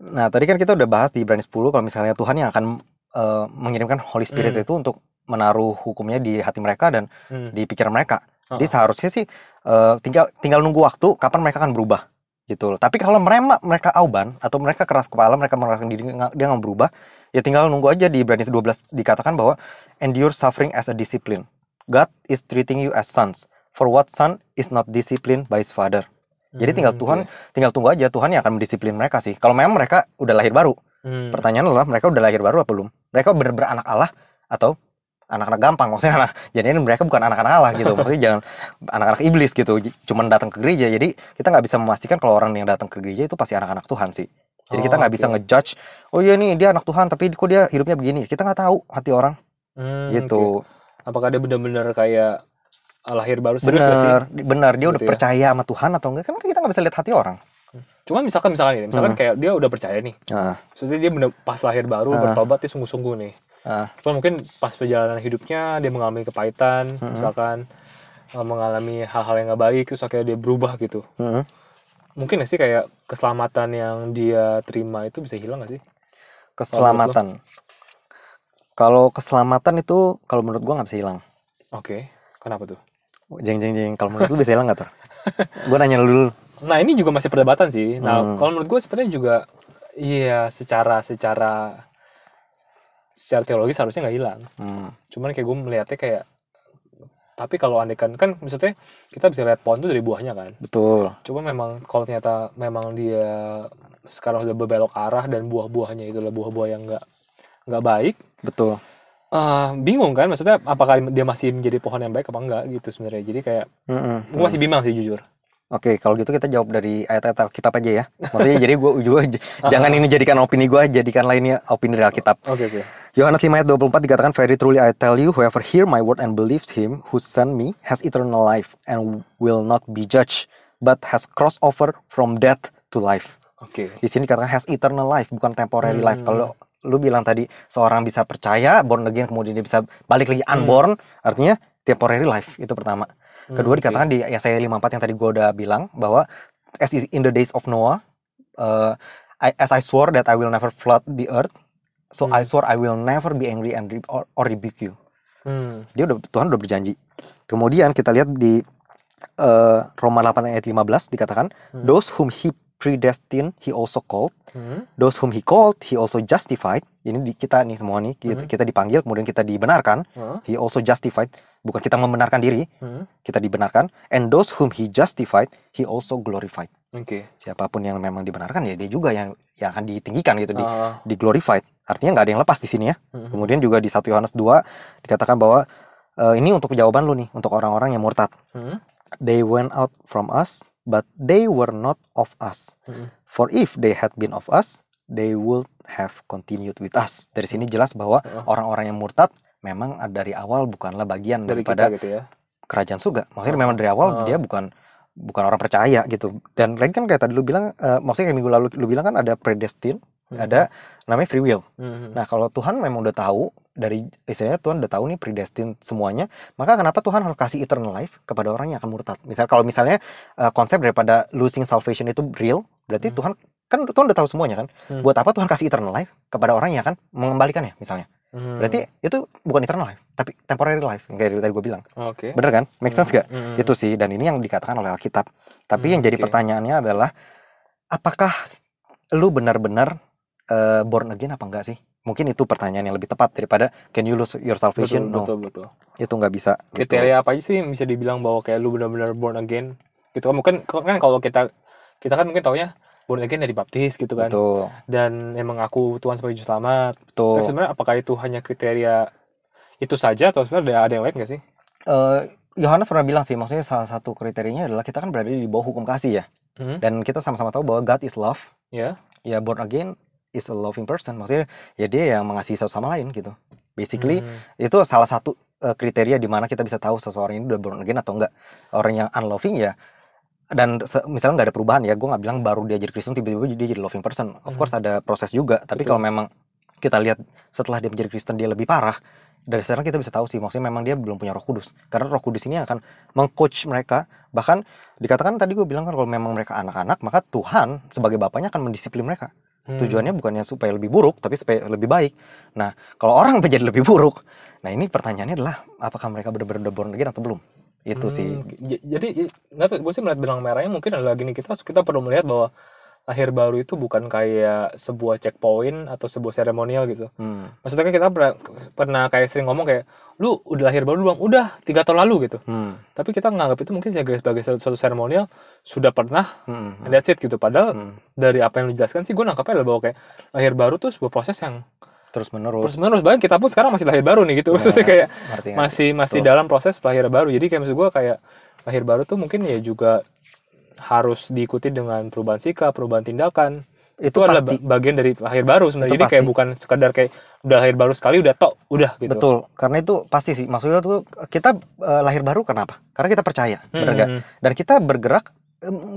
Speaker 2: Nah tadi kan kita udah bahas di Ibrani 10 kalau misalnya Tuhan yang akan uh, mengirimkan Holy Spirit
Speaker 1: Hmm.
Speaker 2: itu untuk menaruh hukumnya di hati mereka dan
Speaker 1: Hmm.
Speaker 2: di pikiran mereka. Jadi
Speaker 1: Ah.
Speaker 2: seharusnya sih eh, tinggal tinggal nunggu waktu kapan mereka akan berubah gitu loh. Tapi kalau mereka mereka auban atau mereka keras kepala, mereka merasa diri dia nggak berubah, ya tinggal nunggu aja di Ibrani 12 dikatakan bahwa endure suffering as a discipline. God is treating you as sons. For what son is not disciplined by his father? Jadi tinggal
Speaker 1: Hmm,
Speaker 2: Tuhan
Speaker 1: oke.
Speaker 2: tinggal tunggu aja Tuhan yang akan mendisiplin mereka sih. Kalau memang mereka udah lahir baru,
Speaker 1: Hmm.
Speaker 2: pertanyaan adalah mereka udah lahir baru apa belum? Mereka bener-bener anak Allah atau anak-anak gampang. Maksudnya anak jadi mereka bukan anak-anak Allah gitu. Maksudnya jangan anak-anak iblis gitu. Cuman datang ke gereja. Jadi kita nggak bisa memastikan kalau orang yang datang ke gereja itu pasti anak-anak Tuhan sih. Jadi kita
Speaker 1: Oh,
Speaker 2: nggak bisa
Speaker 1: oke.
Speaker 2: ngejudge oh iya nih dia anak Tuhan tapi kok dia hidupnya begini? Kita nggak tahu hati orang.
Speaker 1: Hmm,
Speaker 2: gitu.
Speaker 1: apakah dia benar-benar kayak uh, lahir baru serius sih?
Speaker 2: Bener bener dia udah
Speaker 1: Gitu ya.
Speaker 2: percaya sama Tuhan atau enggak? Kan kita nggak bisa lihat hati orang.
Speaker 1: Cuma misalkan misalkan ini misalkan
Speaker 2: Hmm.
Speaker 1: kayak dia udah percaya nih.
Speaker 2: Ah,
Speaker 1: maksudnya dia bener, pas lahir baru
Speaker 2: Ah.
Speaker 1: bertobat dia sungguh-sungguh nih
Speaker 2: ah,
Speaker 1: Cuma mungkin pas perjalanan hidupnya dia mengalami kepahitan,
Speaker 2: Mm-mm.
Speaker 1: misalkan uh, mengalami hal-hal yang nggak baik, terus akhirnya dia berubah gitu.
Speaker 2: mm.
Speaker 1: Mungkin nggak sih kayak keselamatan yang dia terima itu bisa hilang nggak sih?
Speaker 2: keselamatan kalau keselamatan itu kalau menurut gua nggak bisa hilang
Speaker 1: Oke, kenapa tuh?
Speaker 2: jeng jeng jeng kalau menurut lu bisa hilang nggak tuh gua nanya lu dulu
Speaker 1: Nah ini juga masih perdebatan sih. Nah
Speaker 2: Hmm.
Speaker 1: kalau menurut gue sebenarnya juga, iya secara secara secara teologis harusnya nggak hilang.
Speaker 2: Hmm.
Speaker 1: Cuman kayak gue melihatnya kayak, tapi kalau andekan kan maksudnya kita bisa lihat pohon itu dari buahnya kan.
Speaker 2: betul
Speaker 1: Cuma memang kalau ternyata memang dia sekarang sudah berbelok arah dan buah-buahnya itu adalah buah-buah yang nggak nggak baik,
Speaker 2: betul
Speaker 1: eh, bingung kan? Maksudnya apakah dia masih menjadi pohon yang baik apa enggak gitu sebenarnya. Jadi kayak
Speaker 2: Mm-mm.
Speaker 1: gue masih bimbang sih jujur.
Speaker 2: Oke, kalau gitu kita jawab dari ayat-ayat Alkitab aja ya. Maksudnya jadi gue juga jangan ini jadikan opini gue, jadikan lainnya opini dari Alkitab.
Speaker 1: Oke oke.
Speaker 2: Yohanes 5 ayat 24 dikatakan, Very truly I tell you, whoever hear my word and believes him who sent me has eternal life and will not be judged, but has crossed over from death to life.
Speaker 1: Oke.
Speaker 2: Di sini dikatakan has eternal life, bukan temporary
Speaker 1: Hmm.
Speaker 2: life. Kalau lu bilang tadi seorang bisa percaya, born again, kemudian dia bisa balik lagi unborn, artinya temporary life, itu pertama. Kedua
Speaker 1: Hmm,
Speaker 2: dikatakan di Yesaya 54 yang tadi gue udah bilang bahwa as in the days of Noah, uh, I, as I swore that I will never flood the earth, so
Speaker 1: Hmm.
Speaker 2: I swore I will never be angry and re- or, or rebuke you.
Speaker 1: Hmm.
Speaker 2: Dia udah Tuhan udah berjanji. Kemudian kita lihat di uh, Roma 8 ayat 15 dikatakan,
Speaker 1: Hmm.
Speaker 2: those whom he predestined he also called,
Speaker 1: Hmm.
Speaker 2: those whom he called he also justified. Ini di kita nih semua nih, kita,
Speaker 1: Hmm.
Speaker 2: kita dipanggil kemudian kita dibenarkan,
Speaker 1: Hah?
Speaker 2: he also justified. Bukan kita membenarkan diri,
Speaker 1: Hmm.
Speaker 2: kita dibenarkan and those whom he justified he also glorified
Speaker 1: Oke.
Speaker 2: siapa pun yang memang dibenarkan ya dia juga yang yang akan ditinggikan gitu di
Speaker 1: Ah,
Speaker 2: di glorified artinya nggak ada yang lepas di sini ya
Speaker 1: hmm.
Speaker 2: kemudian juga di 1 Yohanes 2 dikatakan bahwa eh, ini untuk jawaban lu nih untuk orang-orang yang murtad
Speaker 1: Hmm.
Speaker 2: they went out from us but they were not of us
Speaker 1: Hmm.
Speaker 2: for if they had been of us they would have continued with us dari sini jelas bahwa
Speaker 1: Ah.
Speaker 2: orang-orang yang murtad memang dari awal bukanlah bagian
Speaker 1: Dari
Speaker 2: daripada
Speaker 1: kita gitu ya.
Speaker 2: kerajaan surga. Maksudnya memang dari awal dia bukan bukan orang percaya gitu. Dan lagi kan kayak tadi lu bilang, eh, maksudnya kayak minggu lalu lu bilang kan ada predestin,
Speaker 1: Hmm.
Speaker 2: ada namanya free will.
Speaker 1: Hmm.
Speaker 2: Nah kalau Tuhan memang udah tahu dari istilahnya Tuhan udah tahu nih predestin semuanya, maka kenapa Tuhan harus kasih eternal life kepada orang yang akan murtad? Misal kalau misalnya eh, konsep daripada losing salvation itu real, berarti
Speaker 1: Hmm.
Speaker 2: Tuhan kan Tuhan udah tahu semuanya kan.
Speaker 1: Hmm.
Speaker 2: Buat apa Tuhan kasih eternal life kepada orang yang akan mengembalikannya misalnya?
Speaker 1: Hmm.
Speaker 2: Berarti itu bukan eternal life, tapi temporary life yang kayak tadi gue bilang.
Speaker 1: Oke.
Speaker 2: Bener kan? Make sense gak?
Speaker 1: Hmm.
Speaker 2: Itu sih dan ini yang dikatakan oleh Alkitab. Tapi
Speaker 1: Hmm,
Speaker 2: yang jadi
Speaker 1: oke.
Speaker 2: pertanyaannya adalah apakah lu benar-benar eh, born again apa enggak sih? Mungkin itu pertanyaan yang lebih tepat daripada can you lose your
Speaker 1: betul
Speaker 2: salvation? no,
Speaker 1: betul betul.
Speaker 2: itu nggak bisa. gitu.
Speaker 1: Kriteria apa aja sih yang bisa dibilang bahwa kayak lu benar-benar born again? Gitu kan mungkin kan kalau kita kita kan mungkin taunya born again dari baptis gitu kan.
Speaker 2: Betul,
Speaker 1: Dan emang aku Tuhan sebagai juru selamat. Tapi
Speaker 2: betul.
Speaker 1: sebenarnya apakah itu hanya kriteria itu saja atau sebenarnya ada, ada yang lain gak sih?
Speaker 2: Eh, Yohanes pernah bilang sih, maksudnya salah satu kriterianya adalah kita kan berada di bawah hukum kasih ya.
Speaker 1: Hmm.
Speaker 2: Dan kita sama-sama tahu bahwa God is love.
Speaker 1: Ya.
Speaker 2: Ya born again is a loving person. Maksudnya ya dia yang mengasihi satu sama lain gitu. Basically
Speaker 1: Hmm.
Speaker 2: itu salah satu eh, kriteria di mana kita bisa tahu seseorang ini udah born again atau enggak. Orang yang unloving ya dan misalnya nggak ada perubahan ya, gue nggak bilang baru dia jadi Kristen tiba-tiba dia jadi loving person. Of
Speaker 1: Hmm.
Speaker 2: course ada proses juga. Tapi kalau memang kita lihat setelah dia menjadi Kristen dia lebih parah, dari sekarang kita bisa tahu sih maksudnya memang dia belum punya Roh Kudus. Karena Roh Kudus ini akan mengcoach mereka. Bahkan dikatakan tadi gue bilang kan kalau memang mereka anak-anak, maka Tuhan sebagai bapaknya akan mendisiplin mereka.
Speaker 1: Hmm.
Speaker 2: Tujuannya bukannya supaya lebih buruk, tapi supaya lebih baik. Nah, kalau orang menjadi lebih buruk, nah ini pertanyaannya adalah apakah mereka benar-benar udah born again atau belum? Itu
Speaker 1: Hmm,
Speaker 2: sih.
Speaker 1: Jadi nggak gue sih melihat benang merahnya mungkin adalah gini kita kita perlu melihat bahwa lahir baru itu bukan kayak sebuah checkpoint atau sebuah seremonial gitu.
Speaker 2: Hmm.
Speaker 1: Maksudnya kan kita pernah, pernah kayak sering ngomong kayak lu udah lahir baru belum? Udah tiga tahun lalu gitu.
Speaker 2: Hmm.
Speaker 1: Tapi kita nganggap itu mungkin sebagai, sebagai suatu, seremonial sudah pernah
Speaker 2: Hmm.
Speaker 1: and that's it gitu. Padahal
Speaker 2: Hmm.
Speaker 1: dari apa yang lu jelaskan sih gue nangkapnya adalah bahwa kayak lahir baru tuh sebuah proses yang
Speaker 2: Terus menerus.
Speaker 1: terus menerus bahkan kita pun sekarang masih lahir baru nih gitu. Maksudnya kayak
Speaker 2: Ngerti
Speaker 1: masih masih
Speaker 2: Betul.
Speaker 1: dalam proses lahir baru jadi kayak maksud gue kayak lahir baru tuh mungkin ya juga harus diikuti dengan perubahan sikap perubahan tindakan itu,
Speaker 2: Itu
Speaker 1: adalah
Speaker 2: pasti.
Speaker 1: ba- bagian dari lahir baru sebenarnya
Speaker 2: Itu
Speaker 1: jadi kayak
Speaker 2: pasti.
Speaker 1: bukan sekadar kayak udah lahir baru sekali udah tok udah gitu
Speaker 2: Betul, karena itu pasti sih. Maksudnya tuh kita eh, lahir baru kenapa? Karena kita percaya, bener nggak?
Speaker 1: Hmm,
Speaker 2: Dan kita bergerak.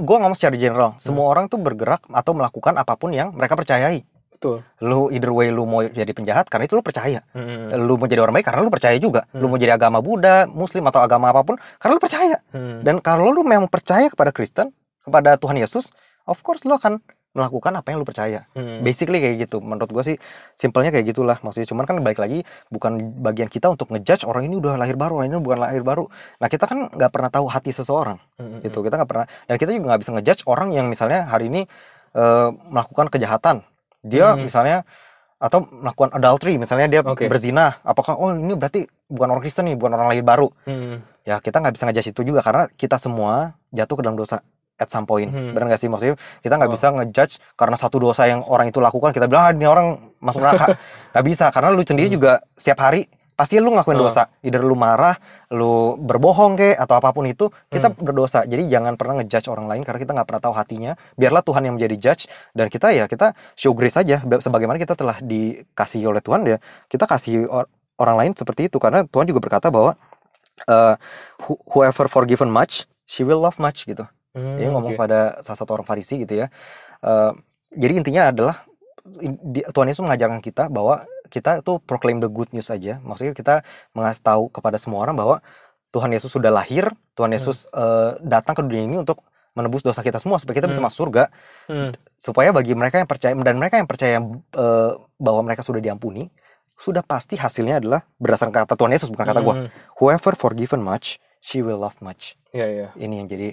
Speaker 2: Gue ngomong secara general, semua orang tuh bergerak atau melakukan apa pun yang mereka percayai.
Speaker 1: Betul
Speaker 2: Lu either way lu mau jadi penjahat karena itu lu percaya.
Speaker 1: Hmm,
Speaker 2: Lu mau jadi orang baik karena lu percaya juga. Lu
Speaker 1: Hmm.
Speaker 2: mau jadi agama Buddha, Muslim atau agama apa pun karena lu percaya.
Speaker 1: hmm.
Speaker 2: Dan kalau lu memang percaya kepada Kristen, kepada Tuhan Yesus, of course lu akan melakukan apa yang lu percaya.
Speaker 1: Hmm.
Speaker 2: Basically kayak gitu. Menurut gue sih simpelnya kayak gitulah. Maksudnya cuman kan balik lagi bukan bagian kita untuk ngejudge orang ini udah lahir baru, orang ini bukan lahir baru. Nah kita kan nggak pernah tahu hati seseorang
Speaker 1: Hmm, hmm,
Speaker 2: gitu. Kita nggak pernah dan kita juga nggak bisa ngejudge orang yang misalnya hari ini eh, melakukan kejahatan. Dia
Speaker 1: Hmm.
Speaker 2: misalnya atau melakukan adultery misalnya dia
Speaker 1: Oke.
Speaker 2: berzina apakah oh ini berarti bukan orang Kristen nih bukan orang lahir baru
Speaker 1: Hmm.
Speaker 2: ya kita nggak bisa ngejudge itu juga karena kita semua jatuh ke dalam dosa at some point
Speaker 1: Hmm.
Speaker 2: benar nggak sih maksudnya kita nggak
Speaker 1: Oh.
Speaker 2: bisa ngejudge karena satu dosa yang orang itu lakukan kita bilang ah ini orang masuk neraka nggak bisa karena lu sendiri juga setiap hari pasti lu ngelakuin
Speaker 1: Hmm.
Speaker 2: dosa either lu marah lu berbohong kek atau apa pun itu kita
Speaker 1: Hmm.
Speaker 2: berdosa jadi jangan pernah ngejudge orang lain karena kita nggak pernah tahu hatinya biarlah Tuhan yang menjadi judge dan kita ya kita show grace saja sebagaimana kita telah dikasihi oleh Tuhan ya kita kasih or- orang lain seperti itu karena Tuhan juga berkata bahwa who- whoever forgiven much she will love much gitu
Speaker 1: Hmm,
Speaker 2: ini ngomong
Speaker 1: oke.
Speaker 2: pada salah satu orang Farisi gitu ya. Eh, jadi intinya adalah Tuhan Yesus mengajarkan kita bahwa kita itu proclaim the good news aja. Maksudnya kita mengasih tahu kepada semua orang bahwa Tuhan Yesus sudah lahir, Tuhan Yesus eh, datang ke dunia ini untuk menebus dosa kita semua supaya kita bisa
Speaker 1: Hmm.
Speaker 2: masuk surga.
Speaker 1: Hmm.
Speaker 2: Supaya bagi mereka yang percaya dan mereka yang percaya eh, bahwa mereka sudah diampuni, sudah pasti hasilnya adalah berdasarkan kata Tuhan Yesus bukan kata gua.
Speaker 1: Hmm.
Speaker 2: Whoever forgiven much, she will love much
Speaker 1: Iya, iya.
Speaker 2: ini yang jadi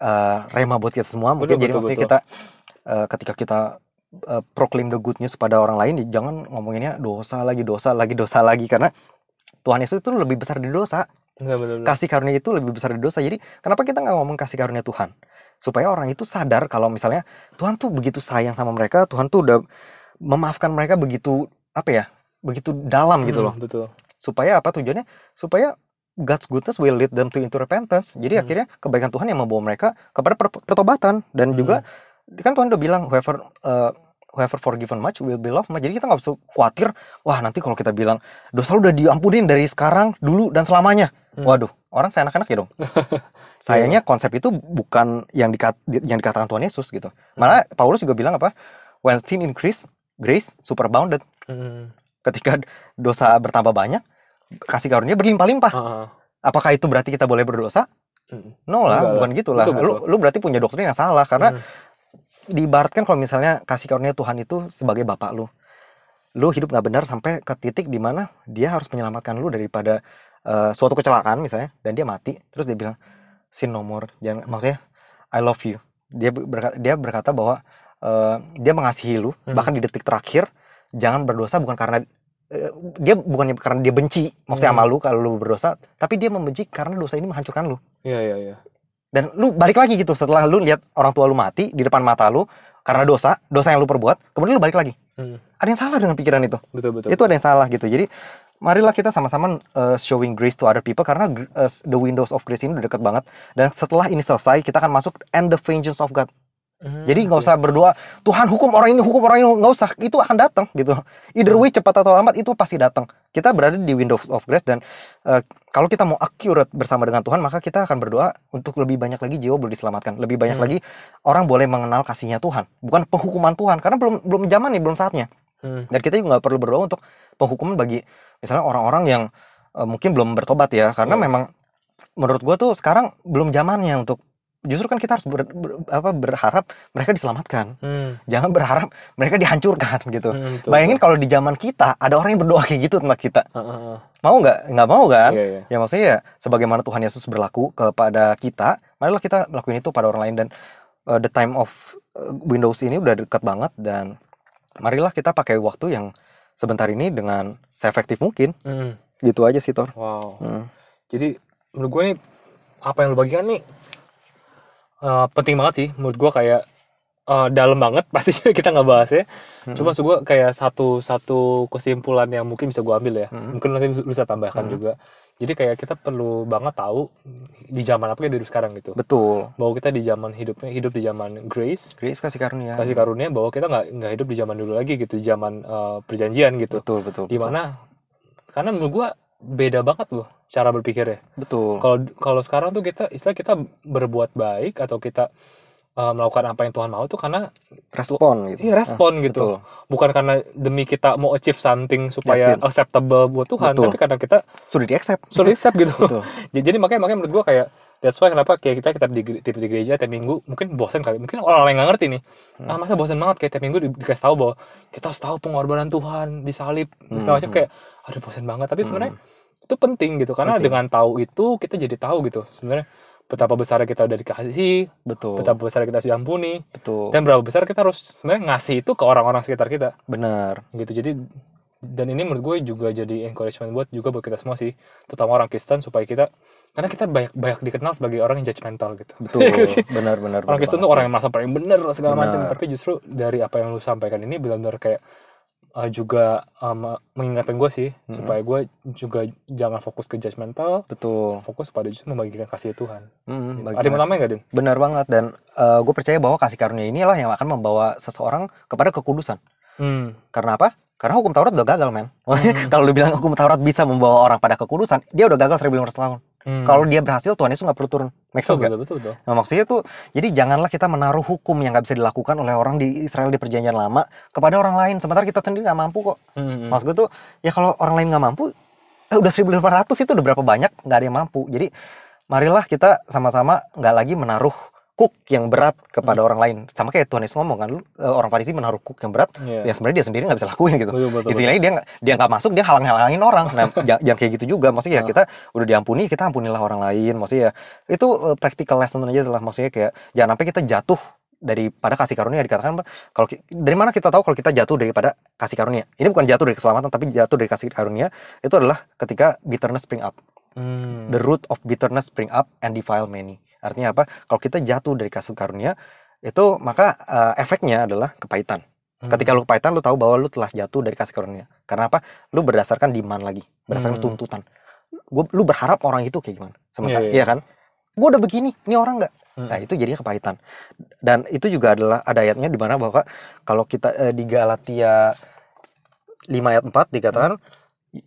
Speaker 2: uh, rema buat kita semua mungkin
Speaker 1: Betul,
Speaker 2: jadi
Speaker 1: betul,
Speaker 2: maksudnya
Speaker 1: betul.
Speaker 2: kita uh, ketika kita uh, proclaim the good news pada orang lain jangan ngomonginnya dosa lagi dosa lagi dosa lagi karena Tuhan Yesus itu lebih besar dari dosa
Speaker 1: Betul, betul, betul.
Speaker 2: kasih karunia itu lebih besar dari dosa jadi kenapa kita nggak ngomong kasih karunia Tuhan supaya orang itu sadar kalau misalnya Tuhan tuh begitu sayang sama mereka Tuhan tuh udah memaafkan mereka begitu apa ya begitu dalam gitu
Speaker 1: Hmm,
Speaker 2: loh
Speaker 1: Betul.
Speaker 2: supaya apa tujuannya supaya God's goodness will lead them to into repentance jadi
Speaker 1: Hmm.
Speaker 2: akhirnya kebaikan Tuhan yang membawa mereka kepada per- pertobatan dan
Speaker 1: Hmm.
Speaker 2: juga kan Tuhan udah bilang whoever uh, whoever forgiven much will be loved much jadi kita nggak usah khawatir wah nanti kalau kita bilang dosa lu udah diampunin dari sekarang dulu dan selamanya
Speaker 1: Hmm.
Speaker 2: waduh orang seenak-enak ya dong sayangnya konsep itu bukan yang dikat yang dikatakan Tuhan Yesus gitu malah Paulus juga bilang apa when sin increase grace superabounded
Speaker 1: Hmm.
Speaker 2: ketika dosa bertambah banyak kasih karunia berlimpah-limpah
Speaker 1: Ah, ah.
Speaker 2: apakah itu berarti kita boleh berdosa
Speaker 1: Hmm.
Speaker 2: no lah
Speaker 1: Enggak lah.
Speaker 2: bukan gitu lah
Speaker 1: Betul,
Speaker 2: lu
Speaker 1: betul.
Speaker 2: lu berarti punya doktrin yang salah karena
Speaker 1: Hmm.
Speaker 2: Diibaratkan kalau misalnya kasih karunia Tuhan itu sebagai bapak lu lu hidup nggak benar sampai ke titik di mana dia harus menyelamatkan lu daripada eh, suatu kecelakaan misalnya dan dia mati terus dia bilang sin no more jangan maksudnya I love you dia berkata, dia berkata bahwa eh, dia mengasihi lu
Speaker 1: Hmm.
Speaker 2: bahkan di detik terakhir jangan berdosa bukan karena eh, dia bukannya karena dia benci maksudnya
Speaker 1: Hmm.
Speaker 2: sama lu kalau lu berdosa tapi dia membenci karena dosa ini menghancurkan lu
Speaker 1: Iya iya iya.
Speaker 2: Dan lu balik lagi gitu setelah lu lihat orang tua lu mati di depan mata lu karena dosa dosa yang lu perbuat kemudian lu balik lagi.
Speaker 1: Hmm,
Speaker 2: ada yang salah dengan pikiran itu.
Speaker 1: Betul betul.
Speaker 2: itu ada yang salah gitu. Jadi marilah kita sama-sama uh, showing grace to other people karena uh, the windows of grace ini udah deket banget. Dan setelah ini selesai kita akan masuk and the vengeance of God
Speaker 1: Hmm,
Speaker 2: jadi nggak usah berdoa Tuhan hukum orang ini hukum orang ini nggak usah itu akan datang gitu. Either way cepat atau lambat itu pasti datang. Kita berada di windows of grace dan uh, kalau kita mau accurate bersama dengan Tuhan maka kita akan berdoa untuk lebih banyak lagi jiwa boleh diselamatkan. Lebih banyak
Speaker 1: Hmm.
Speaker 2: lagi orang boleh mengenal kasihnya Tuhan bukan penghukuman Tuhan karena belum belum zaman nih belum saatnya.
Speaker 1: Hmm,
Speaker 2: dan kita juga nggak perlu berdoa untuk penghukuman bagi misalnya orang-orang yang eh, mungkin belum bertobat ya karena
Speaker 1: Iya.
Speaker 2: memang menurut gua tuh sekarang belum zamannya untuk justru kan kita harus ber- ber- apa berharap mereka diselamatkan.
Speaker 1: Hmm,
Speaker 2: jangan berharap mereka dihancurkan gitu.
Speaker 1: Hmm, betul,
Speaker 2: bayangin kalau di zaman kita ada orang yang berdoa kayak gitu tentang kita.
Speaker 1: Ah, ah.
Speaker 2: mau nggak? Nggak mau kan?
Speaker 1: Iya iya.
Speaker 2: ya maksudnya ya sebagaimana Tuhan Yesus berlaku kepada kita marilah kita lakuin itu pada orang lain. Dan uh, the time of uh, Windows ini udah dekat banget dan marilah kita pakai waktu yang sebentar ini dengan seefektif mungkin.
Speaker 1: Hmm,
Speaker 2: gitu aja sih Tor
Speaker 1: wow.
Speaker 2: Hmm.
Speaker 1: Jadi menurut gue nih apa yang lu bagikan nih eh, penting banget sih menurut gue kayak eh, dalam banget pastinya kita nggak bahas ya.
Speaker 2: Hmm.
Speaker 1: Cuma gue kayak satu satu kesimpulan yang mungkin bisa gue ambil ya.
Speaker 2: Hmm.
Speaker 1: Mungkin nanti bisa tambahkan
Speaker 2: Hmm.
Speaker 1: juga. Jadi kayak kita perlu banget tahu di zaman apa kita hidup sekarang gitu.
Speaker 2: betul
Speaker 1: Bahwa kita di zaman hidupnya hidup di zaman grace,
Speaker 2: Grace kasih karunia
Speaker 1: kasih karunia bahwa kita nggak nggak hidup di zaman dulu lagi gitu, zaman eh, perjanjian gitu.
Speaker 2: betul betul
Speaker 1: Di mana karena menurut gue beda banget loh cara berpikirnya.
Speaker 2: Betul.
Speaker 1: Kalau kalau sekarang tuh kita istilah kita berbuat baik atau kita uh, melakukan apa yang Tuhan mau tuh karena
Speaker 2: respon gitu.
Speaker 1: Iya respon gitu.
Speaker 2: betul.
Speaker 1: Bukan karena demi kita mau achieve something supaya
Speaker 2: it.
Speaker 1: acceptable buat Tuhan
Speaker 2: Betul.
Speaker 1: tapi karena kita
Speaker 2: sudah di accept
Speaker 1: sudah accept gitu.
Speaker 2: Betul.
Speaker 1: Jadi makanya makanya menurut gua kayak that's why kenapa kayak kita kita di, di, di gereja tiap minggu mungkin bosan kali. Mungkin orang lain nggak ngerti nih.
Speaker 2: Hmm.
Speaker 1: ah masa bosan banget kayak tiap minggu di, dikasih tahu bahwa kita harus tahu pengorbanan Tuhan disalib
Speaker 2: Hmm,
Speaker 1: segala macam
Speaker 2: hmm.
Speaker 1: kayak aduh bosan banget. Tapi sebenarnya
Speaker 2: Hmm.
Speaker 1: Itu penting gitu. Karena
Speaker 2: Penting.
Speaker 1: dengan tahu itu kita jadi tahu gitu sebenarnya betapa besar kita udah dikasihi
Speaker 2: betul.
Speaker 1: betapa besar kita sudah diampuni
Speaker 2: betul.
Speaker 1: dan berapa besar kita harus sebenarnya ngasih itu ke orang-orang sekitar kita.
Speaker 2: Benar.
Speaker 1: Gitu. Jadi dan ini menurut gue juga jadi encouragement buat juga buat kita semua sih terutama orang Kristen supaya kita karena kita banyak banyak dikenal sebagai orang yang judgmental gitu.
Speaker 2: Betul.
Speaker 1: Sih?
Speaker 2: benar benar
Speaker 1: orang
Speaker 2: benar
Speaker 1: Kristen
Speaker 2: banget
Speaker 1: tuh orang yang merasa paling bener segala macam
Speaker 2: Benar.
Speaker 1: tapi justru dari apa yang lu sampaikan ini benar-benar kayak uh, juga um, mengingatkan gue sih
Speaker 2: Mm-mm.
Speaker 1: supaya gue juga jangan fokus ke judgmental
Speaker 2: betul
Speaker 1: fokus pada justru membagikan kasih Tuhan
Speaker 2: Hmm,
Speaker 1: Gitu.
Speaker 2: bagi
Speaker 1: ada yang nambahin nggak Din?
Speaker 2: Benar banget dan gue percaya bahwa kasih karunia inilah yang akan membawa seseorang kepada kekudusan.
Speaker 1: Hmm.
Speaker 2: Karena apa? Karena hukum Taurat udah gagal, men.
Speaker 1: Hmm.
Speaker 2: Kalau lu bilang hukum Taurat bisa membawa orang pada kekudusan, dia udah gagal 1500 tahun.
Speaker 1: Hmm.
Speaker 2: Kalau dia berhasil, Tuhan Yesus nggak perlu turun. Make sense
Speaker 1: betul, betul, betul, betul.
Speaker 2: Nah, maksudnya tuh, jadi janganlah kita menaruh hukum yang nggak bisa dilakukan oleh orang di Israel di perjanjian lama kepada orang lain. Sementara kita sendiri nggak mampu kok.
Speaker 1: Hmm.
Speaker 2: Maksud gue tuh, ya kalau orang lain nggak mampu, eh, udah 1500 itu udah berapa banyak nggak ada yang mampu. Jadi marilah kita sama-sama nggak lagi menaruh kuk yang berat kepada
Speaker 1: Hmm.
Speaker 2: orang lain. Sama kayak Tuhan Yesus ngomong kan, lu, eh, orang Farisi menaruh kuk yang berat,
Speaker 1: Iya.
Speaker 2: ya sebenarnya dia sendiri nggak bisa lakuin gitu.
Speaker 1: Betul, betul.
Speaker 2: Istilahnya dia nggak dia nggak masuk, dia halang-halangin orang. Nah, jangan, kayak gitu juga. Maksudnya ya
Speaker 1: Ah.
Speaker 2: kita udah diampuni, kita ampunilah orang lain. Maksudnya ya itu eh, practical lesson aja lah. Maksudnya kayak jangan sampai kita jatuh daripada kasih karunia dikatakan kalau dari mana kita tahu kalau kita jatuh daripada kasih karunia ini bukan jatuh dari keselamatan tapi jatuh dari kasih karunia itu adalah ketika bitterness spring up
Speaker 1: Hmm.
Speaker 2: the root of bitterness spring up and defile many artinya apa kalau kita jatuh dari kasih karunia itu maka eh, efeknya adalah kepahitan
Speaker 1: Hmm.
Speaker 2: ketika lu kepahitan lu tahu bahwa lu telah jatuh dari kasih karunia karena apa lu berdasarkan demand lagi berdasarkan
Speaker 1: Hmm.
Speaker 2: tuntutan gua, lu berharap orang itu kayak gimana sementara
Speaker 1: Iya,
Speaker 2: iya,
Speaker 1: iya.
Speaker 2: kan gua udah begini ini orang nggak
Speaker 1: Hmm.
Speaker 2: Nah itu jadinya kepahitan. Dan itu juga adalah ada ayatnya di mana bahwa kalau kita eh, di Galatia 5 ayat 4 dikatakan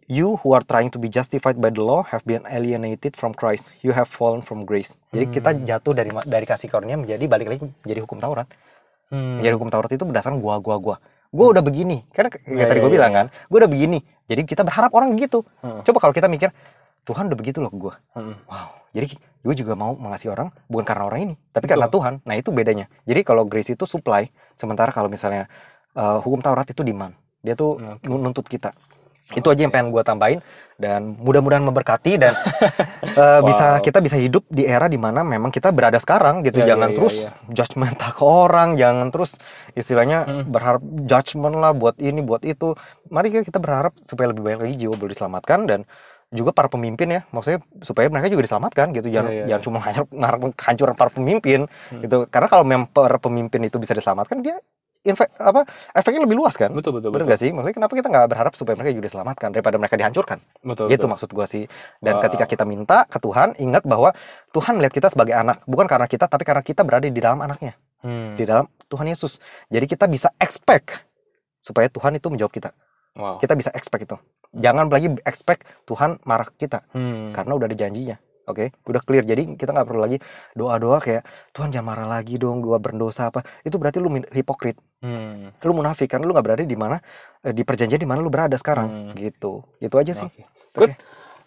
Speaker 2: you who are trying to be justified by the law have been alienated from Christ. You have fallen from grace. Jadi kita
Speaker 1: Hmm.
Speaker 2: jatuh dari dari kasih karunia menjadi balik lagi menjadi hukum Taurat.
Speaker 1: Hmm.
Speaker 2: Menjadi hukum Taurat itu berdasarkan gua gua gua. Gua udah begini. Kan kayak
Speaker 1: Iya,
Speaker 2: tadi
Speaker 1: iya,
Speaker 2: gue bilang
Speaker 1: iya.
Speaker 2: kan, gua udah begini. Jadi kita berharap orang gitu.
Speaker 1: Hmm.
Speaker 2: Coba kalau kita mikir Tuhan udah begitu loh ke gua.
Speaker 1: Hmm.
Speaker 2: Wow. Jadi gue juga mau mengasihi orang bukan karena orang ini, tapi karena
Speaker 1: Betul.
Speaker 2: Tuhan. Nah itu bedanya. Jadi kalau grace itu supply, sementara kalau misalnya uh, hukum Taurat itu demand. dia tuh
Speaker 1: Oke.
Speaker 2: menuntut kita itu aja yang pengen gue tambahin dan mudah-mudahan memberkati dan bisa
Speaker 1: Wow.
Speaker 2: kita bisa hidup di era di mana memang kita berada sekarang gitu
Speaker 1: Ya,
Speaker 2: jangan
Speaker 1: ya,
Speaker 2: terus
Speaker 1: ya.
Speaker 2: judgmental ke orang jangan terus istilahnya
Speaker 1: Hmm.
Speaker 2: berharap judgment lah buat ini buat itu mari kita berharap supaya lebih banyak lagi jiwa boleh diselamatkan dan juga para pemimpin ya maksudnya supaya mereka juga diselamatkan gitu jangan
Speaker 1: Ya, ya,
Speaker 2: jangan cuma hancur ngarep para pemimpin
Speaker 1: Hmm.
Speaker 2: gitu karena kalau memang para pemimpin itu bisa diselamatkan dia infek apa efeknya lebih luas kan?
Speaker 1: Betul betul
Speaker 2: bener
Speaker 1: betul.
Speaker 2: gak sih? Maksudnya kenapa kita nggak berharap supaya mereka juga diselamatkan daripada mereka dihancurkan?
Speaker 1: Betul
Speaker 2: gitu
Speaker 1: betul.
Speaker 2: maksud gua sih. Dan
Speaker 1: Wow.
Speaker 2: ketika kita minta ke Tuhan ingat bahwa Tuhan melihat kita sebagai anak. Bukan karena kita tapi karena kita berada di dalam anaknya.
Speaker 1: Hmm.
Speaker 2: di dalam Tuhan Yesus. Jadi kita bisa expect supaya Tuhan itu menjawab kita.
Speaker 1: Wow.
Speaker 2: Kita bisa expect itu. Jangan lagi expect Tuhan marah kita.
Speaker 1: Hmm.
Speaker 2: karena udah ada janjinya oke udah clear jadi kita nggak perlu lagi doa-doa kayak Tuhan jangan marah lagi dong gua berdosa apa itu berarti lu hipokrit
Speaker 1: Hmm.
Speaker 2: lu munafik karena lu nggak berada di mana eh, di perjanjian di mana lu berada sekarang
Speaker 1: Hmm.
Speaker 2: gitu itu aja sih
Speaker 1: Oke. Good.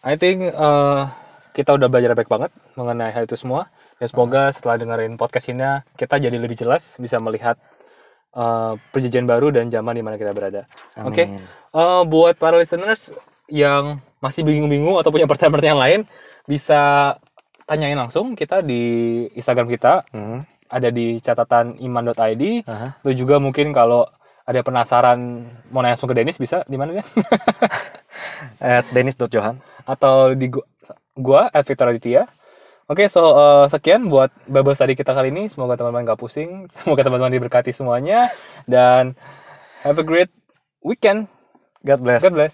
Speaker 1: I think uh, kita udah belajar baik banget mengenai hal itu semua. Dan semoga setelah dengerin podcast ini kita jadi lebih jelas bisa melihat uh, perjanjian baru dan zaman di mana kita berada. Oke.
Speaker 2: Amin.
Speaker 1: Uh, buat para listeners yang masih bingung-bingung atau punya pertanyaan-pertanyaan lain bisa tanyain langsung kita di Instagram kita
Speaker 2: Hmm.
Speaker 1: ada di catatan iman.id.
Speaker 2: Aha.
Speaker 1: Lu juga mungkin kalau ada penasaran mau nanya langsung ke Dennis bisa di mana dia?
Speaker 2: At Dennis.Johan
Speaker 1: atau di gua, gua at Victor Aditya. Oke, so uh, sekian buat Bible study kita kali ini. Semoga teman-teman gak pusing. Semoga teman-teman diberkati semuanya. Dan have a great weekend.
Speaker 2: God bless
Speaker 1: God bless.